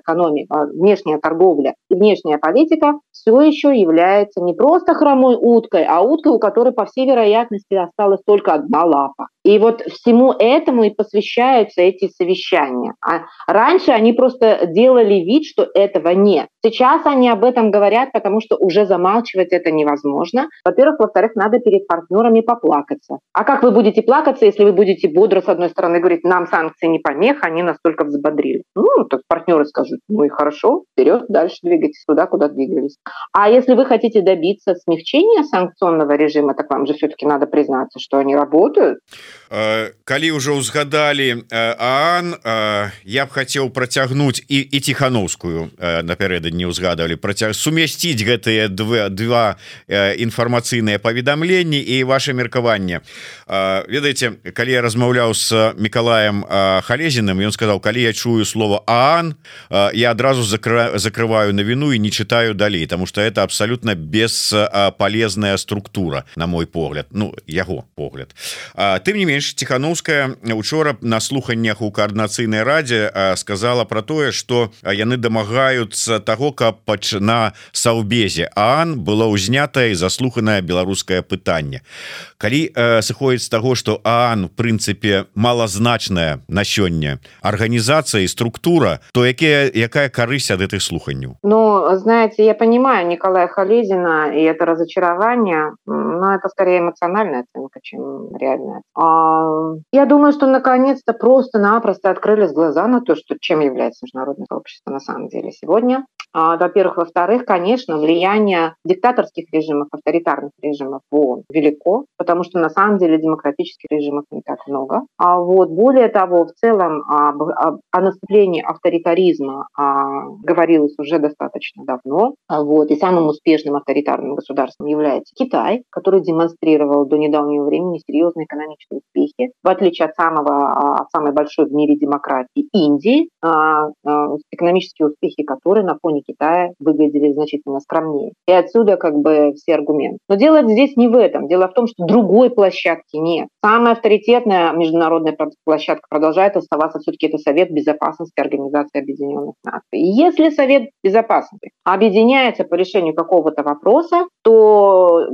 Speaker 2: экономика, внешняя торговля внешняя политика все еще является не просто хромой уткой, а уткой, у которой, по всей вероятности, осталась только одна лапа. И вот всему этому и посвящаются эти совещания. А раньше они просто делали вид, что этого нет. Сейчас они об этом говорят, потому что уже замалчивать это невозможно. Во-первых, во-вторых, надо перед партнерами поплакаться. А как вы будете плакаться, если вы будете бодро, с одной стороны, говорить, нам санкции не помеха, они настолько взбодрили. Ну, так партнеры скажут, ну и хорошо, вперед, дальше двигайтесь туда, куда двигались. А если вы хотите добиться смягчения санкционного режима, так вам же все-таки надо признаться, что они работают.
Speaker 1: Э, калі ўжо ўзгадалі Аан я б хацеў працягнуць і і ціхановскую напярэдадні не ўзгадывалі працяг сумясціць гэтыя два два інфармацыйныя паведамленні і ваше меркаванне. Ведаеце калі я размаўляў с Миколаем халезіным ён сказал калі я чую слово Аан я адразу закрываю закрываю на віну і не читаю далей тому что это абсолютно бесполезная структура на мой погляд Ну яго погляд тым не менш ціхановская учора на слуханнях у коаардынацыйнай радзе сказала про тое что яны дамагаюцца того каб пачна саўбезе Аан было ўзнятае заслуханае беларускае пытанне. Калі сыходзіць з таго что Аан в прынцыпе малазначная на сёння арганізацыя і структура то якія якая карысць ад гэтых слуханняў?
Speaker 2: Ну знаете я понимаю Николая Халезина и это разочарование но это скорее эмоциональная оценка чем реальная. А, я думаю что наконец-то просто-напросто открылись глаза на то что чем является международное сообщество на самом деле сегодня во-первых во-вторых конечно влияние диктаторских режимов авторитарных режимов ООН велико потому что на самом деле демократических режимов не так много. А вот более того в целом об, об, о наступлении авторитаризма а, говорилось уже достаточно давно. А вот и самым успешным авторитарным государством является Китай который демонстрировал до недавнего времени серьезные экономические успехи в отличие от самого от самой большой в мире демократии Индии экономические успехи которые на фоне граждане Китая выглядели значительно скромнее. И отсюда как бы все аргументы. Но дело здесь не в этом. Дело в том, что другой площадки нет. Самая авторитетная международная площадка продолжает оставаться все-таки это Совет Безопасности Организации Объединенных Наций. И если Совет Безопасности объединяется по решению какого-то вопроса, то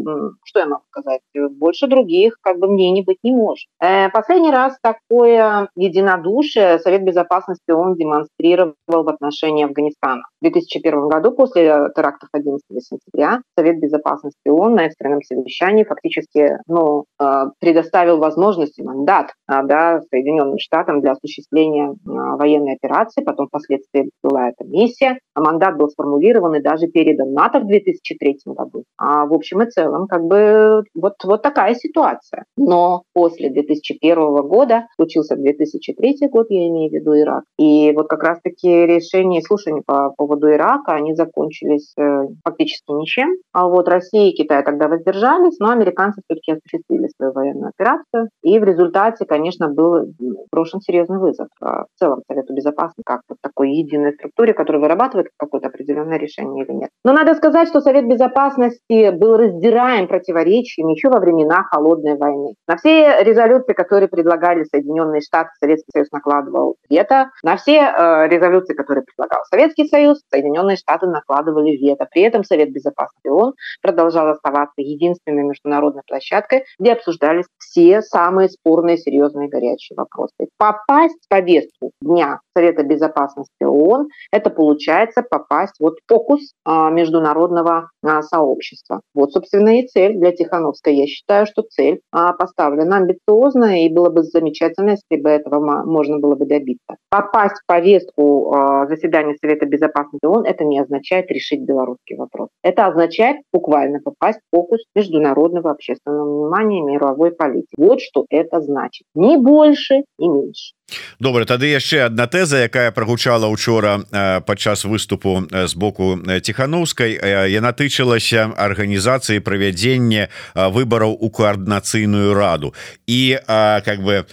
Speaker 2: что я могу сказать? Больше других как бы мнений быть не может. Э, последний раз такое единодушие Совет Безопасности он демонстрировал в отношении Афганистана. В 2001 году после терактов 11 сентября Совет Безопасности ООН на экстренном совещании фактически ну, э, предоставил возможность и мандат э, да, Соединенным Штатам для осуществления военной операции, потом впоследствии была эта миссия. Мандат был сформулирован и даже передан НАТО в 2003 году. А в общем и целом, как бы вот, вот такая ситуация. Но после 2001 года, случился 2003 год, я имею в виду Ирак, и вот как раз-таки решения и слушания по поводу Ирака, они закончились э, фактически ничем. А вот Россия и Китай тогда воздержались, но американцы все-таки осуществили свою военную операцию. И в результате, конечно, был брошен серьезный вызов э, в целом Совету Безопасности, как вот такой единой структуре, которая вырабатывает какое-то определенное решение или нет. Но надо сказать, что Совет Безопасности был раздираем противоречиями еще во времена Холодной войны. На все резолюции, которые предлагали Соединенные Штаты, Советский Союз накладывал вето. На все э, резолюции, которые предлагал Советский Союз, Соединенные Штаты накладывали вето. При этом Совет Безопасности ООН продолжал оставаться единственной международной площадкой, где обсуждались все самые спорные, серьезные, горячие вопросы. Попасть в повестку дня Совета Безопасности ООН, это получается попасть вот в фокус а, международного а, сообщества. Вот, собственно, и цель для Тихановской. Я считаю, что цель а, поставлена амбициозно, и было бы замечательно, если бы этого можно было бы добиться. Попасть в повестку заседания Совета Безопасности ООН, это не означает решить белорусский вопрос. Это означает буквально попасть в фокус международного общественного внимания мировой политики. Вот что это значит. Ни больше, ни меньше.
Speaker 1: Добра тады яшчэ одна тэза якая прагучала учора э, падчас выступу з э, боку э, тихохановскай яна тычылася арганізацыі правядзення выбараў у коаардынацыйную раду. І как бы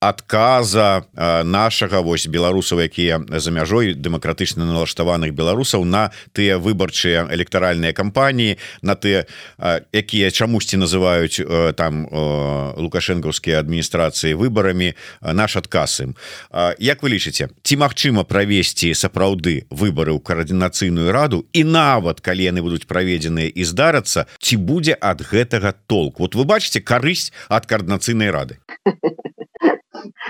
Speaker 1: адказа нашага вось беларусаў якія за мяжой дэмакратычна налаштаваных беларусаў на тыя выбарчыя электаральныя кампаніі на ты якія чамусьці называюць там лукашэнкаўскія адміністрацыі выбарамі. Наш адказ ім Як вы лічыце ці магчыма правесці сапраўды выборы ў каардынацыйную раду і нават калі яны будуць праведзеныя і здарацца ці будзе ад гэтага толк вот вы бачыце карысць ад коаардынацыйнай рады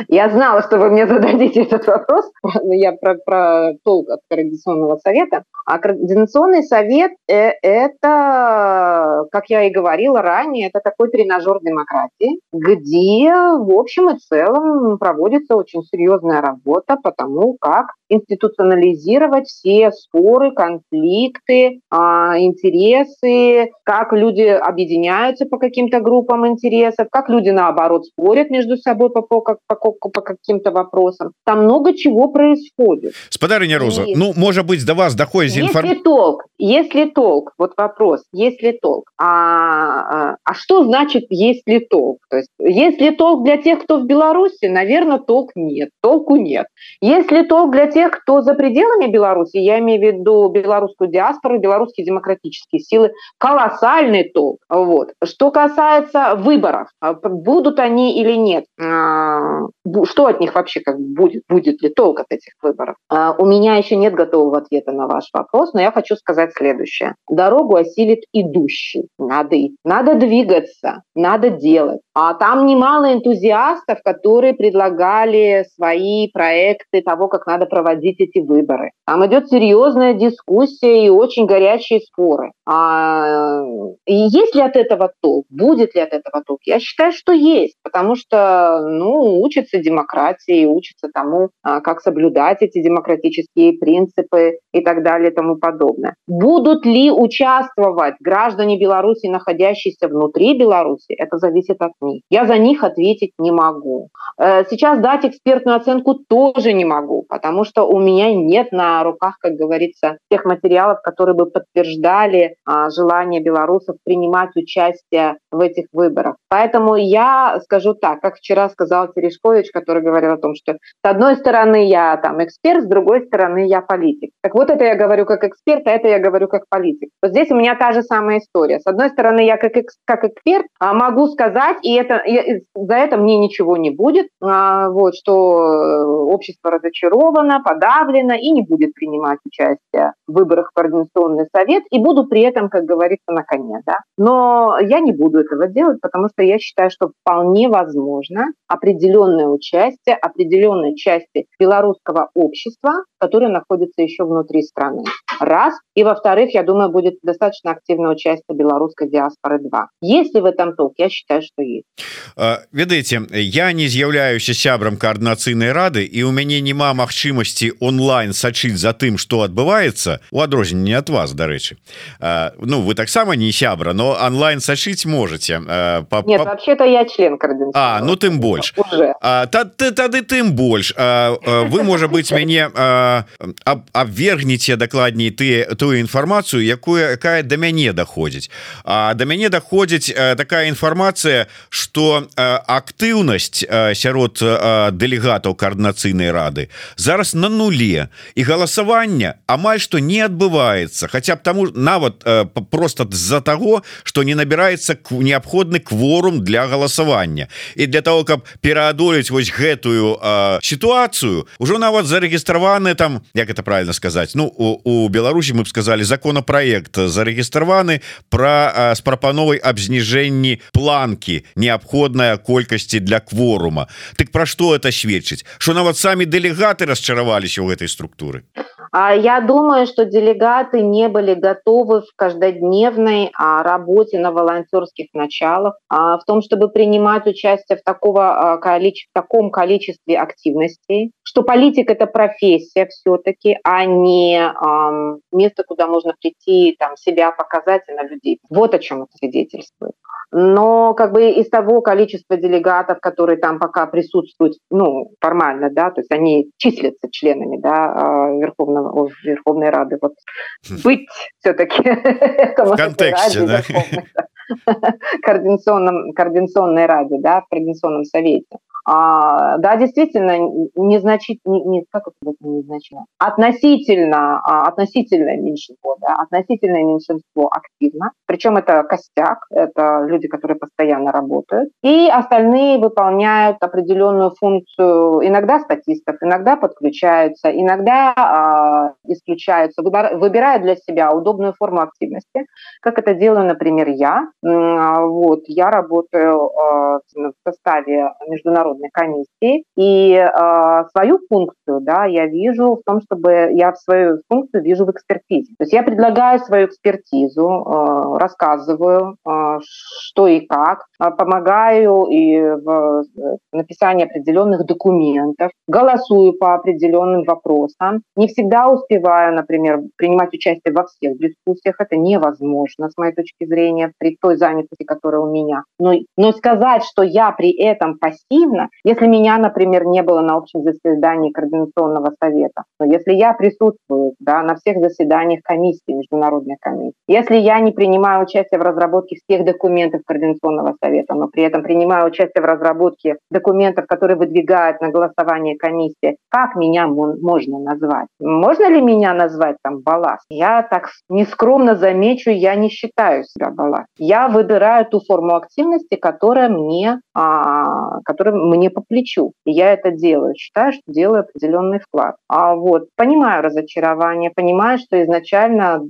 Speaker 2: Я знала, что вы мне зададите этот вопрос. Я про, про толк от Координационного совета. А Координационный совет э, – это, как я и говорила ранее, это такой тренажер демократии, где в общем и целом проводится очень серьезная работа по тому, как институционализировать все споры, конфликты, а, интересы, как люди объединяются по каким-то группам интересов, как люди, наоборот, спорят между собой по, по, по, по каким-то вопросам. Там много чего происходит.
Speaker 1: Спадарыня Роза, И... ну, может быть, до вас доходит
Speaker 2: информация. Если толк, если толк, вот вопрос, если толк, а, а, а что значит если толк? То есть, если толк для тех, кто в Беларуси, наверное, толк нет, толку нет. Если толк для тех, кто за пределами Беларуси, я имею в виду белорусскую диаспору, белорусские демократические силы, колоссальный толк. Вот. Что касается выборов, будут они или нет, а, что от них вообще как будет, будет ли толк от этих выборов? А, у меня еще нет готового ответа на ваш вопрос, но я хочу сказать следующее. Дорогу осилит идущий. Надо, надо двигаться, надо делать. А там немало энтузиастов, которые предлагали свои проекты того, как надо проводить эти выборы. Там идет серьезная дискуссия и очень горячие споры. А, есть ли от этого толк? Будет ли от этого толк? Я считаю, что есть, потому что ну, учатся демократии, учатся тому, а, как соблюдать эти демократические принципы и так далее и тому подобное. Будут ли участвовать граждане Беларуси, находящиеся внутри Беларуси, это зависит от них. Я за них ответить не могу. Э, сейчас дать экспертную оценку тоже не могу, потому что у меня нет на руках, как говорится, тех материалов, которые бы подтверждали а, желание белорусов принимать участие в этих выборах. Поэтому я скажу так, как вчера сказал Терешкович, который говорил о том, что с одной стороны я там эксперт, с другой стороны я политик. Так вот это я говорю как эксперт, а это я говорю как политик. Вот здесь у меня та же самая история. С одной стороны я как, как эксперт а, могу сказать, и это и за это мне ничего не будет, а, вот, что э, общество разочаровано, подавлено и не будет принимать участие в выборах в Координационный совет, и буду при этом, как говорится, на коне. Да? Но я не буду этого делать, потому что я считаю, что вполне возможно определенное участие определенной части белорусского общества, которое находится еще внутри страны Раз. И во-вторых, я думаю, будет достаточно активное участие белорусской диаспоры. Два. Есть ли в этом толк? Я считаю, что есть.
Speaker 1: Ведаеце я не з'яўляюся сябрам коаардынацыйнай рады і у мяне няма магчымасці онлайн сачыць за тым что адбываецца у адрозненне от вас дарэчы Ну вы таксама не сябра но онлайн сачыць можете
Speaker 2: по вообще-то я член
Speaker 1: А ну тым больш ты тады тым больш вы можа быть мяне абвергнеце дакладней ты тую інфармацыю якую якая до мяне доходзіць А до мяне доходзіць такая інфармацыя что актыўнасць сярод дэлегатаў коаардынацыйнай рады зараз на нуле і галасавання амаль что не адбываецца хотя б таму нават просто з-за того что не набіраецца неабходны кворум для галасавання і для того каб пераадолець вось гэтую сітуацыю ўжо нават зарэгістраваны там як это правильно сказать Ну у, у Беларусі мы б сказали законопроект зарэгістраваны про с прапановай аб зніжэнні планки неабходная колькасці для кворума. Дык пра што это сведчыць что нават самі дэлегаты расчараваліся ў гэтай структуры?
Speaker 2: а Я думаю, что делегаты не были готовы в каждодневной а, работе на волонтерских началах, а, в том, чтобы принимать участие в, такого, а, в таком количестве активностей, что политик – это профессия все-таки, а не место, куда можно прийти, там, себя показать и на людей. Вот о чем это свидетельствует. Но как бы из того количества делегатов, которые там пока присутствуют, ну, формально, да, то есть они числятся членами, да, Верховного Верховного, Верховной Рады. Вот быть все-таки
Speaker 1: в контексте, да?
Speaker 2: координационном, координационной раде, да, в координационном совете. А, да, действительно, незначительно, не, не, как это незначительно, относительно, а, относительное меньшинство, да, относительное меньшинство активно, причем это костяк, это люди, которые постоянно работают, и остальные выполняют определенную функцию, иногда статистов, иногда подключаются, иногда а, исключаются, выбирают для себя удобную форму активности, как это делаю, например, я. А, вот, я работаю а, в составе международного международной комиссии. И э, свою функцию да, я вижу в том, чтобы я свою функцию вижу в экспертизе. То есть я предлагаю свою экспертизу, э, рассказываю, э, что и как, э, помогаю и в написании определенных документов, голосую по определенным вопросам. Не всегда успеваю, например, принимать участие во всех дискуссиях. Это невозможно, с моей точки зрения, при той занятости, которая у меня. Но, но сказать, что я при этом если меня, например, не было на общем заседании Координационного совета, но если я присутствую да, на всех заседаниях комиссии, международной комиссии, если я не принимаю участие в разработке всех документов Координационного совета, но при этом принимаю участие в разработке документов, которые выдвигают на голосование комиссии, как меня можно назвать? Можно ли меня назвать там балласт? Я так нескромно замечу, я не считаю себя балласт. Я выбираю ту форму активности, которая мне, а, которая мне мне по плечу. И я это делаю. Считаю, что делаю определенный вклад. А вот понимаю разочарование, понимаю, что изначально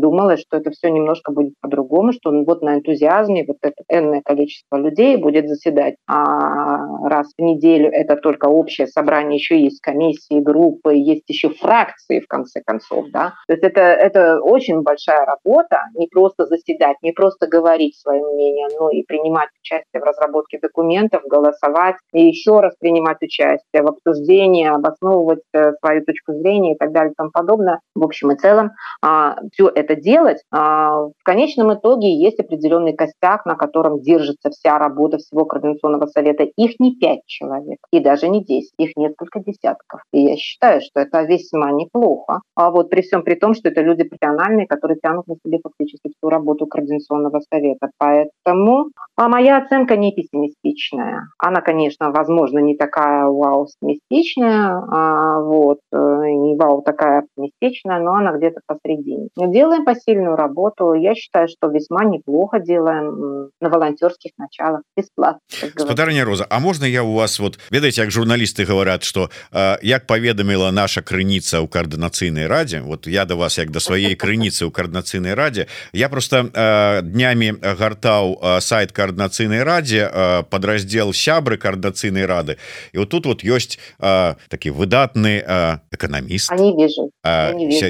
Speaker 2: думалось, что это все немножко будет по-другому, что вот на энтузиазме вот это энное количество людей будет заседать а раз в неделю. Это только общее собрание, еще есть комиссии, группы, есть еще фракции, в конце концов. Да? То есть это, это очень большая работа, не просто заседать, не просто говорить свое мнение, но и принимать участие в разработке документов, голосовать, и еще раз принимать участие в обсуждении, обосновывать э, свою точку зрения и так далее и тому подобное. В общем и целом, а, все это это делать, а, в конечном итоге есть определенный костяк, на котором держится вся работа всего Координационного совета. Их не пять человек, и даже не десять, их несколько десятков. И я считаю, что это весьма неплохо. А вот при всем при том, что это люди профессиональные, которые тянут на себе фактически всю работу Координационного совета. Поэтому а моя оценка не пессимистичная. Она, конечно, возможно, не такая вау-оптимистичная, а вот, э, не вау такая оптимистичная, но она где-то посредине. Делаем посильную работу. Я считаю, что весьма неплохо делаем на волонтерских началах, бесплатно.
Speaker 1: Господарня Роза, а можно я у вас, вот, ведаете, как журналисты говорят, что э, як поведомила наша крыница у координацыйной раде, вот я до вас, як до своей крыницы у координацыйной раде, я просто э, днями гартаў э, сайт координацыйной раде э, подраздел сябры координацыйной рады. И вот тут вот есть э, такі выдатны э, эканаміст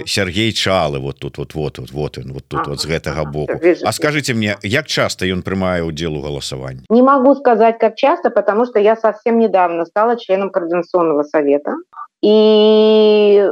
Speaker 1: Сергей чалы вот тут вот вот вот вот он вот тут ага, вот з гэтага ага, боку А скажите мне як часто ён прымае удзел у галасаванні?
Speaker 2: Не могу сказать как часто потому что я совсем недавно стала членом координационного совета и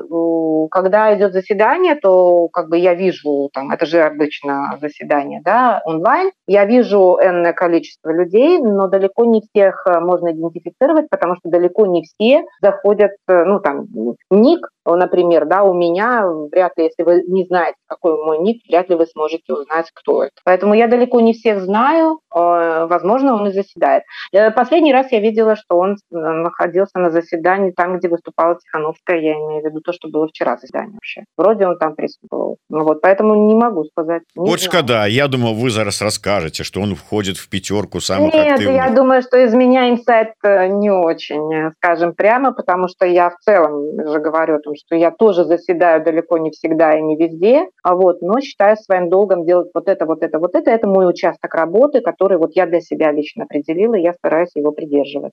Speaker 2: когда идет заседание, то как бы я вижу, там, это же обычно заседание, да, онлайн, я вижу энное количество людей, но далеко не всех э, можно идентифицировать, потому что далеко не все заходят, э, ну, там, ник например, да, у меня вряд ли, если вы не знаете, какой мой ник, вряд ли вы сможете узнать, кто это. Поэтому я далеко не всех знаю, возможно, он и заседает. Э, последний раз я видела, что он э, находился на заседании там, где выступала Тихановская, я имею в виду то, что было вчера заседание вообще. Вроде он там присутствовал. Ну вот, поэтому не могу сказать.
Speaker 1: Не вот да, я думал, вы зараз расскажете, что он входит в пятерку самых
Speaker 2: Нет, активных. я думаю, что из меня инсайт не очень, скажем прямо, потому что я в целом же говорю о том, что я тоже заседаю далеко не всегда и не везде, а вот, но считаю своим долгом делать вот это, вот это, вот это. Это мой участок работы, который вот я для себя лично определила, и я стараюсь его придерживать.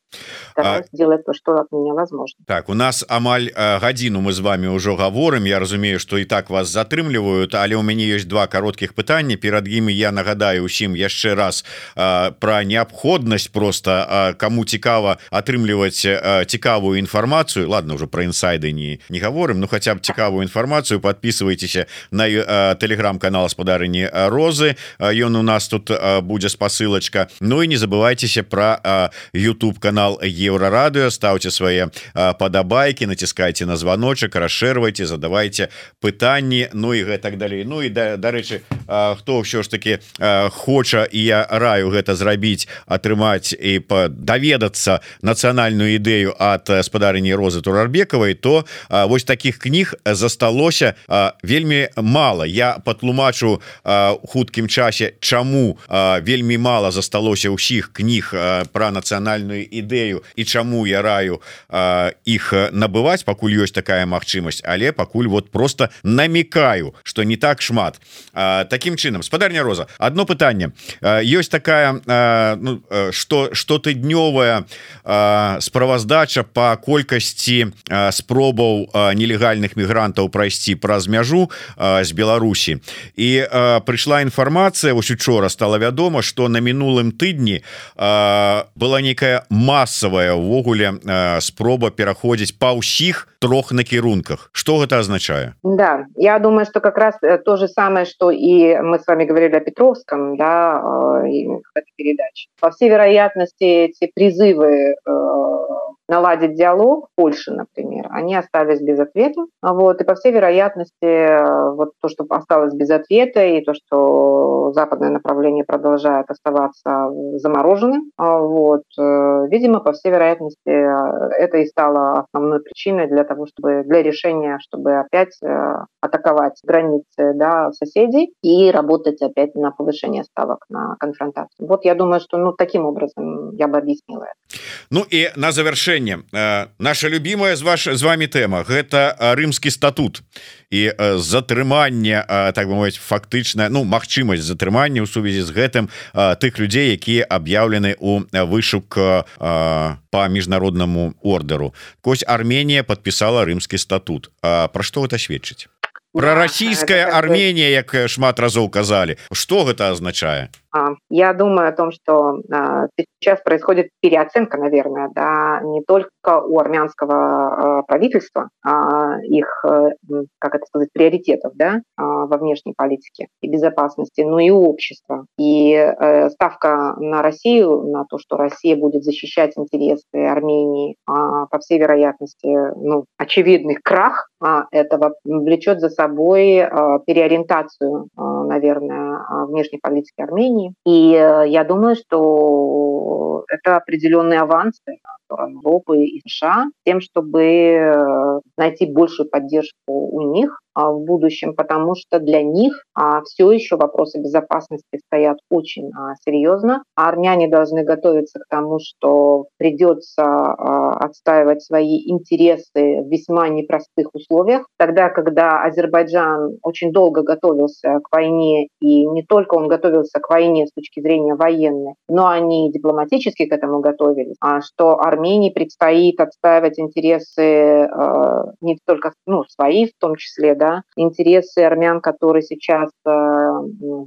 Speaker 2: Стараюсь а... делать то, что от меня возможно.
Speaker 1: Так, у нас амаль э, гадзіну мы з вами ўжо гаворым. Я разумею, што і так вас затрымліваюць, але ў мяне ёсць два кароткіх пытання. Перад імі я нагадаю усім яшчэ раз э, пра неабходнасць просто э, каму цікава атрымліваць э, цікавую інфармацыю. Ладно, ўжо пра інсайды не, не гаворым, ну хотя б цікавую інфармацыю подписывайтеся на телеграм-канал спадарыні розы ён у нас тут будзе спасылочка Ну і не забывайтеся про YouTube канал еврорадыо ставьте свае падабайки націскайте на звоночек расширвайте задавайте пытанні Ну і так далей Ну і да, дарэчы хто ўсё ж таки хоча і я раю гэта зрабіць атрымаць і даведацца нацыянальную ідэю от спадарыні розы турарбекавай то вось таких кніг засталося вельмі мало я патлумачу хуткім часе чаму вельмі мало засталося ўсіх кніг про нацыянальную ідэю і чаму я раю іх набываць пакуль ёсць такая магчымасць але пакуль вот просто намекаю что не так шмат. Таким чынам спадарня роза одно пытанне. Ёсць такая ну, что штотыднёвая справаздача по колькасці спробаў нелегальных мігрантаў прайсці праз мяжу з Беларусі. І прыйшла інфармацыя вось учора стала вядома что на мінулым тыдні была некая массовая увогуле спроба пераходзіць па ўсіх трох накірунках. Что гэта означае
Speaker 2: Да я думаю что как раз э, то же самое что и мы с вами говорили о Петровском да передач по всей вероятности эти призывы наладить диалог в Польше, например, они остались без ответа. Вот, и по всей вероятности, вот то, что осталось без ответа, и то, что западное направление продолжает оставаться замороженным, вот, э, видимо, по всей вероятности, это и стало основной причиной для того, чтобы для решения, чтобы опять э, атаковать границы да, соседей и работать опять на повышение ставок на конфронтацию. Вот я думаю, что ну, таким образом я бы объяснила это.
Speaker 1: Ну и на завершение завершэнне наша любимая з ваш з вами тэма гэта рымскі статут. І затрымання так бы мовіць фактычна ну магчымасць затрымання ў сувязі з гэтым тых людзей якія аб'яўлены у вышук по міжнароднаму ордеру Кось Арменія подпісала рымскі статут. Пра што гэта сведчыць? Про расійская Арменія як шмат разоў казалі. Что гэта означае
Speaker 2: Я думаю о том, что сейчас происходит переоценка, наверное, да, не только у армянского правительства, их, как это сказать, приоритетов, да, во внешней политике и безопасности, но и у общества. И э, ставка на Россию, на то, что Россия будет защищать интересы Армении, по всей вероятности, ну, очевидный крах этого влечет за собой переориентацию, наверное, внешней политики Армении. И э, я думаю, что это определенные авансы Европы и США, тем, чтобы э, найти большую поддержку у них а, в будущем, потому что для них а, все еще вопросы безопасности стоят очень а, серьезно. Армяне должны готовиться к тому, что придется отстаивать свои интересы в весьма непростых условиях. Тогда, когда Азербайджан очень долго готовился к войне, и не только он готовился к войне с точки зрения военной, но они дипломатически к этому готовились, что Армении предстоит отстаивать интересы не только ну, свои, в том числе, да, интересы армян, которые сейчас э,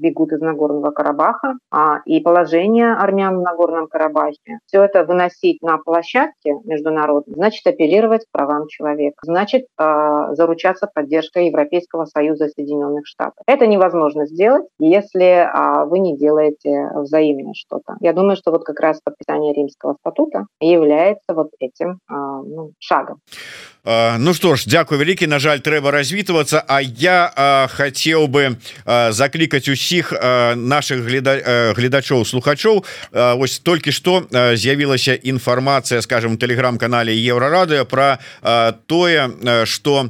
Speaker 2: бегут из Нагорного Карабаха, а, и положение армян в Нагорном Карабахе. Все это выносить на площадке международной, значит апеллировать к правам человека, значит э, заручаться поддержкой Европейского Союза Соединенных Штатов. Это невозможно сделать, если э, вы не делаете взаимно что-то. Я думаю, что вот как раз подписание Римского статута является вот этим э, ну, шагом.
Speaker 1: Ну что ж Дякую вялікі на жаль трэба развітвацца А я а, хацеў бы заклікаць усіх наших гляда гледачоў слухачоў ось толькі што з'явілася інфармацыя скажем телеграм-канале еврорады про тое что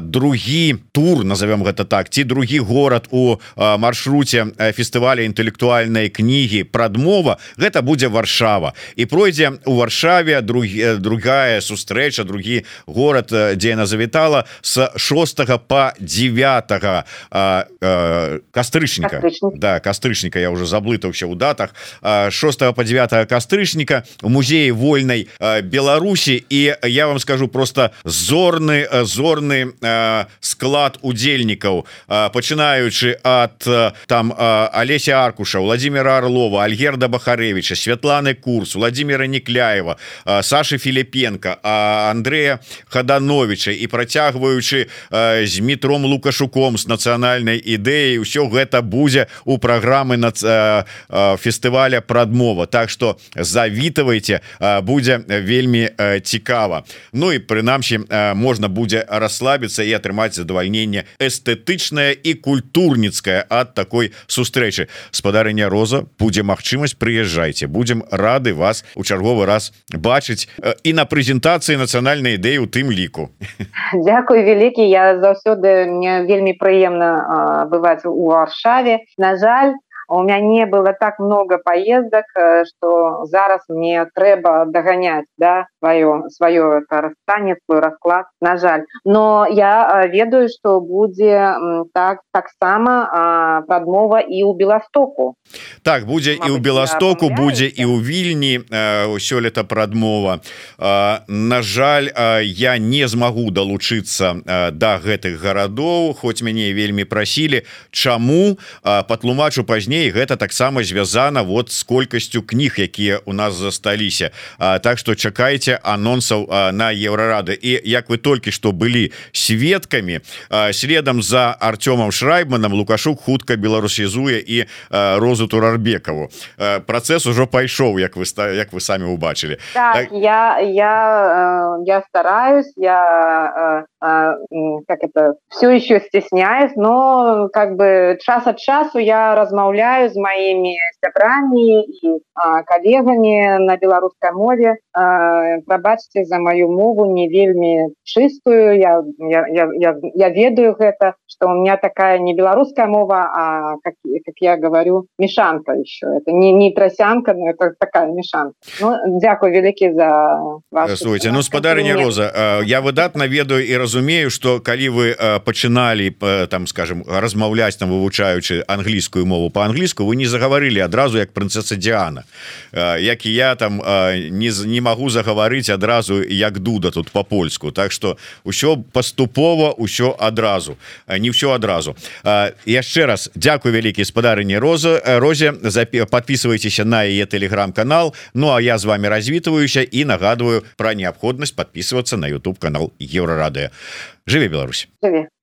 Speaker 1: другі тур назовем гэта так ці другі горад у маршруце фестываля інтэлектуальнай кнігі прадмова гэта будзе варшава. І пройдзе у варшаве другі другая сустрэча другі город город дзе яна завітала с 6 по 9 а, а, кастрычніка. Да кастрычніка я уже заблытаўся у датах. 6 по 9 кастрычніка у музеі вольнай Беларусі. І я вам скажу просто зорны зорны склад удзельнікаў. Пачынаючы от там Алеся аркуша Владимира Орлова Альгерда бахаревича Святланы курс Владимира Некляева Саши Філіпенко Андрея ха хадановича і працягваючы э, з метром лукашуком с нацыянальнай ідэі ўсё гэта будзе у праграмы на э, э, фестываля прадмова Так что завітавайте э, будзе вельмі э, цікава. Ну і прынамсі э, можна будзе расслабіцца і атрымаць задавальненне эстэтычная і культурніцкая ад такой сустрэчы. Спадарыня роза будзе магчымасць прыязджайце. Будем рады вас у чарговы раз бачыць. І на прэзентацыі нацыянальнай ідэі у тым ліку
Speaker 2: Дякую вялікі я заўсёды мне вельмі прыемна бываць у аршаве на жаль у мяне было так много поездок что зараз мне трэба дагонять да свое свое это расстане свой расклад на жаль. Но я ведаю что будзе так таксама подмова і у беластоку
Speaker 1: так будзе і у беластоку будзе і у вільні сёлета прадмова на жаль я не змагу далучыцца до гэтых гарадоў хоць мяне вельмі прасілі. Чаму? Патлумачу пазней пазней гэта таксама звязана вот с колькасцю кніг якія у нас засталіся. Так что чакайте анонсаў на еврорады і як вы толькі что былі сведкамі следам за Артёмом шрайбманом лукашук хутка беларусізуе і розу турарбекаву процесс ужо пайшоў як вы як вы самі убачылі
Speaker 2: так, так... я я я стараюсь я как это все еще стесняюсь но как бы час от часу я размаўляю размаўляю з маімі сябрамі і калегамі на беларускай мове прабачце за маю мову не вельмі чыстую. Я, я, я, я, я ведаю гэта что у меня такая не беларуская мова а как, как я говорю мешанка еще это не не трасянка но это такая мешанка. Ну, Дякую вялікі за
Speaker 1: Слушайте, ну спадарня роза я выдатна ведаю і разумею что калі вы пачыналі там скажем размаўляць там вывучаючы англійскую мову по-англійску вы не заговорили адразу як прынцесса Диана. Як і я там не не магу загаварыць адразу як дуда тут по-польску. Так что ўсё паступова ўсё адразу. Не ўсё адразу. Яшчэ раз Дякую вялікі спадарыне роза розе. Подписывайтеся на яе телеграм-канал. Ну а я з вами развітваюся і нагадываю про неабходнасць подписываться на YouTube канал еврорады жыве Беларусь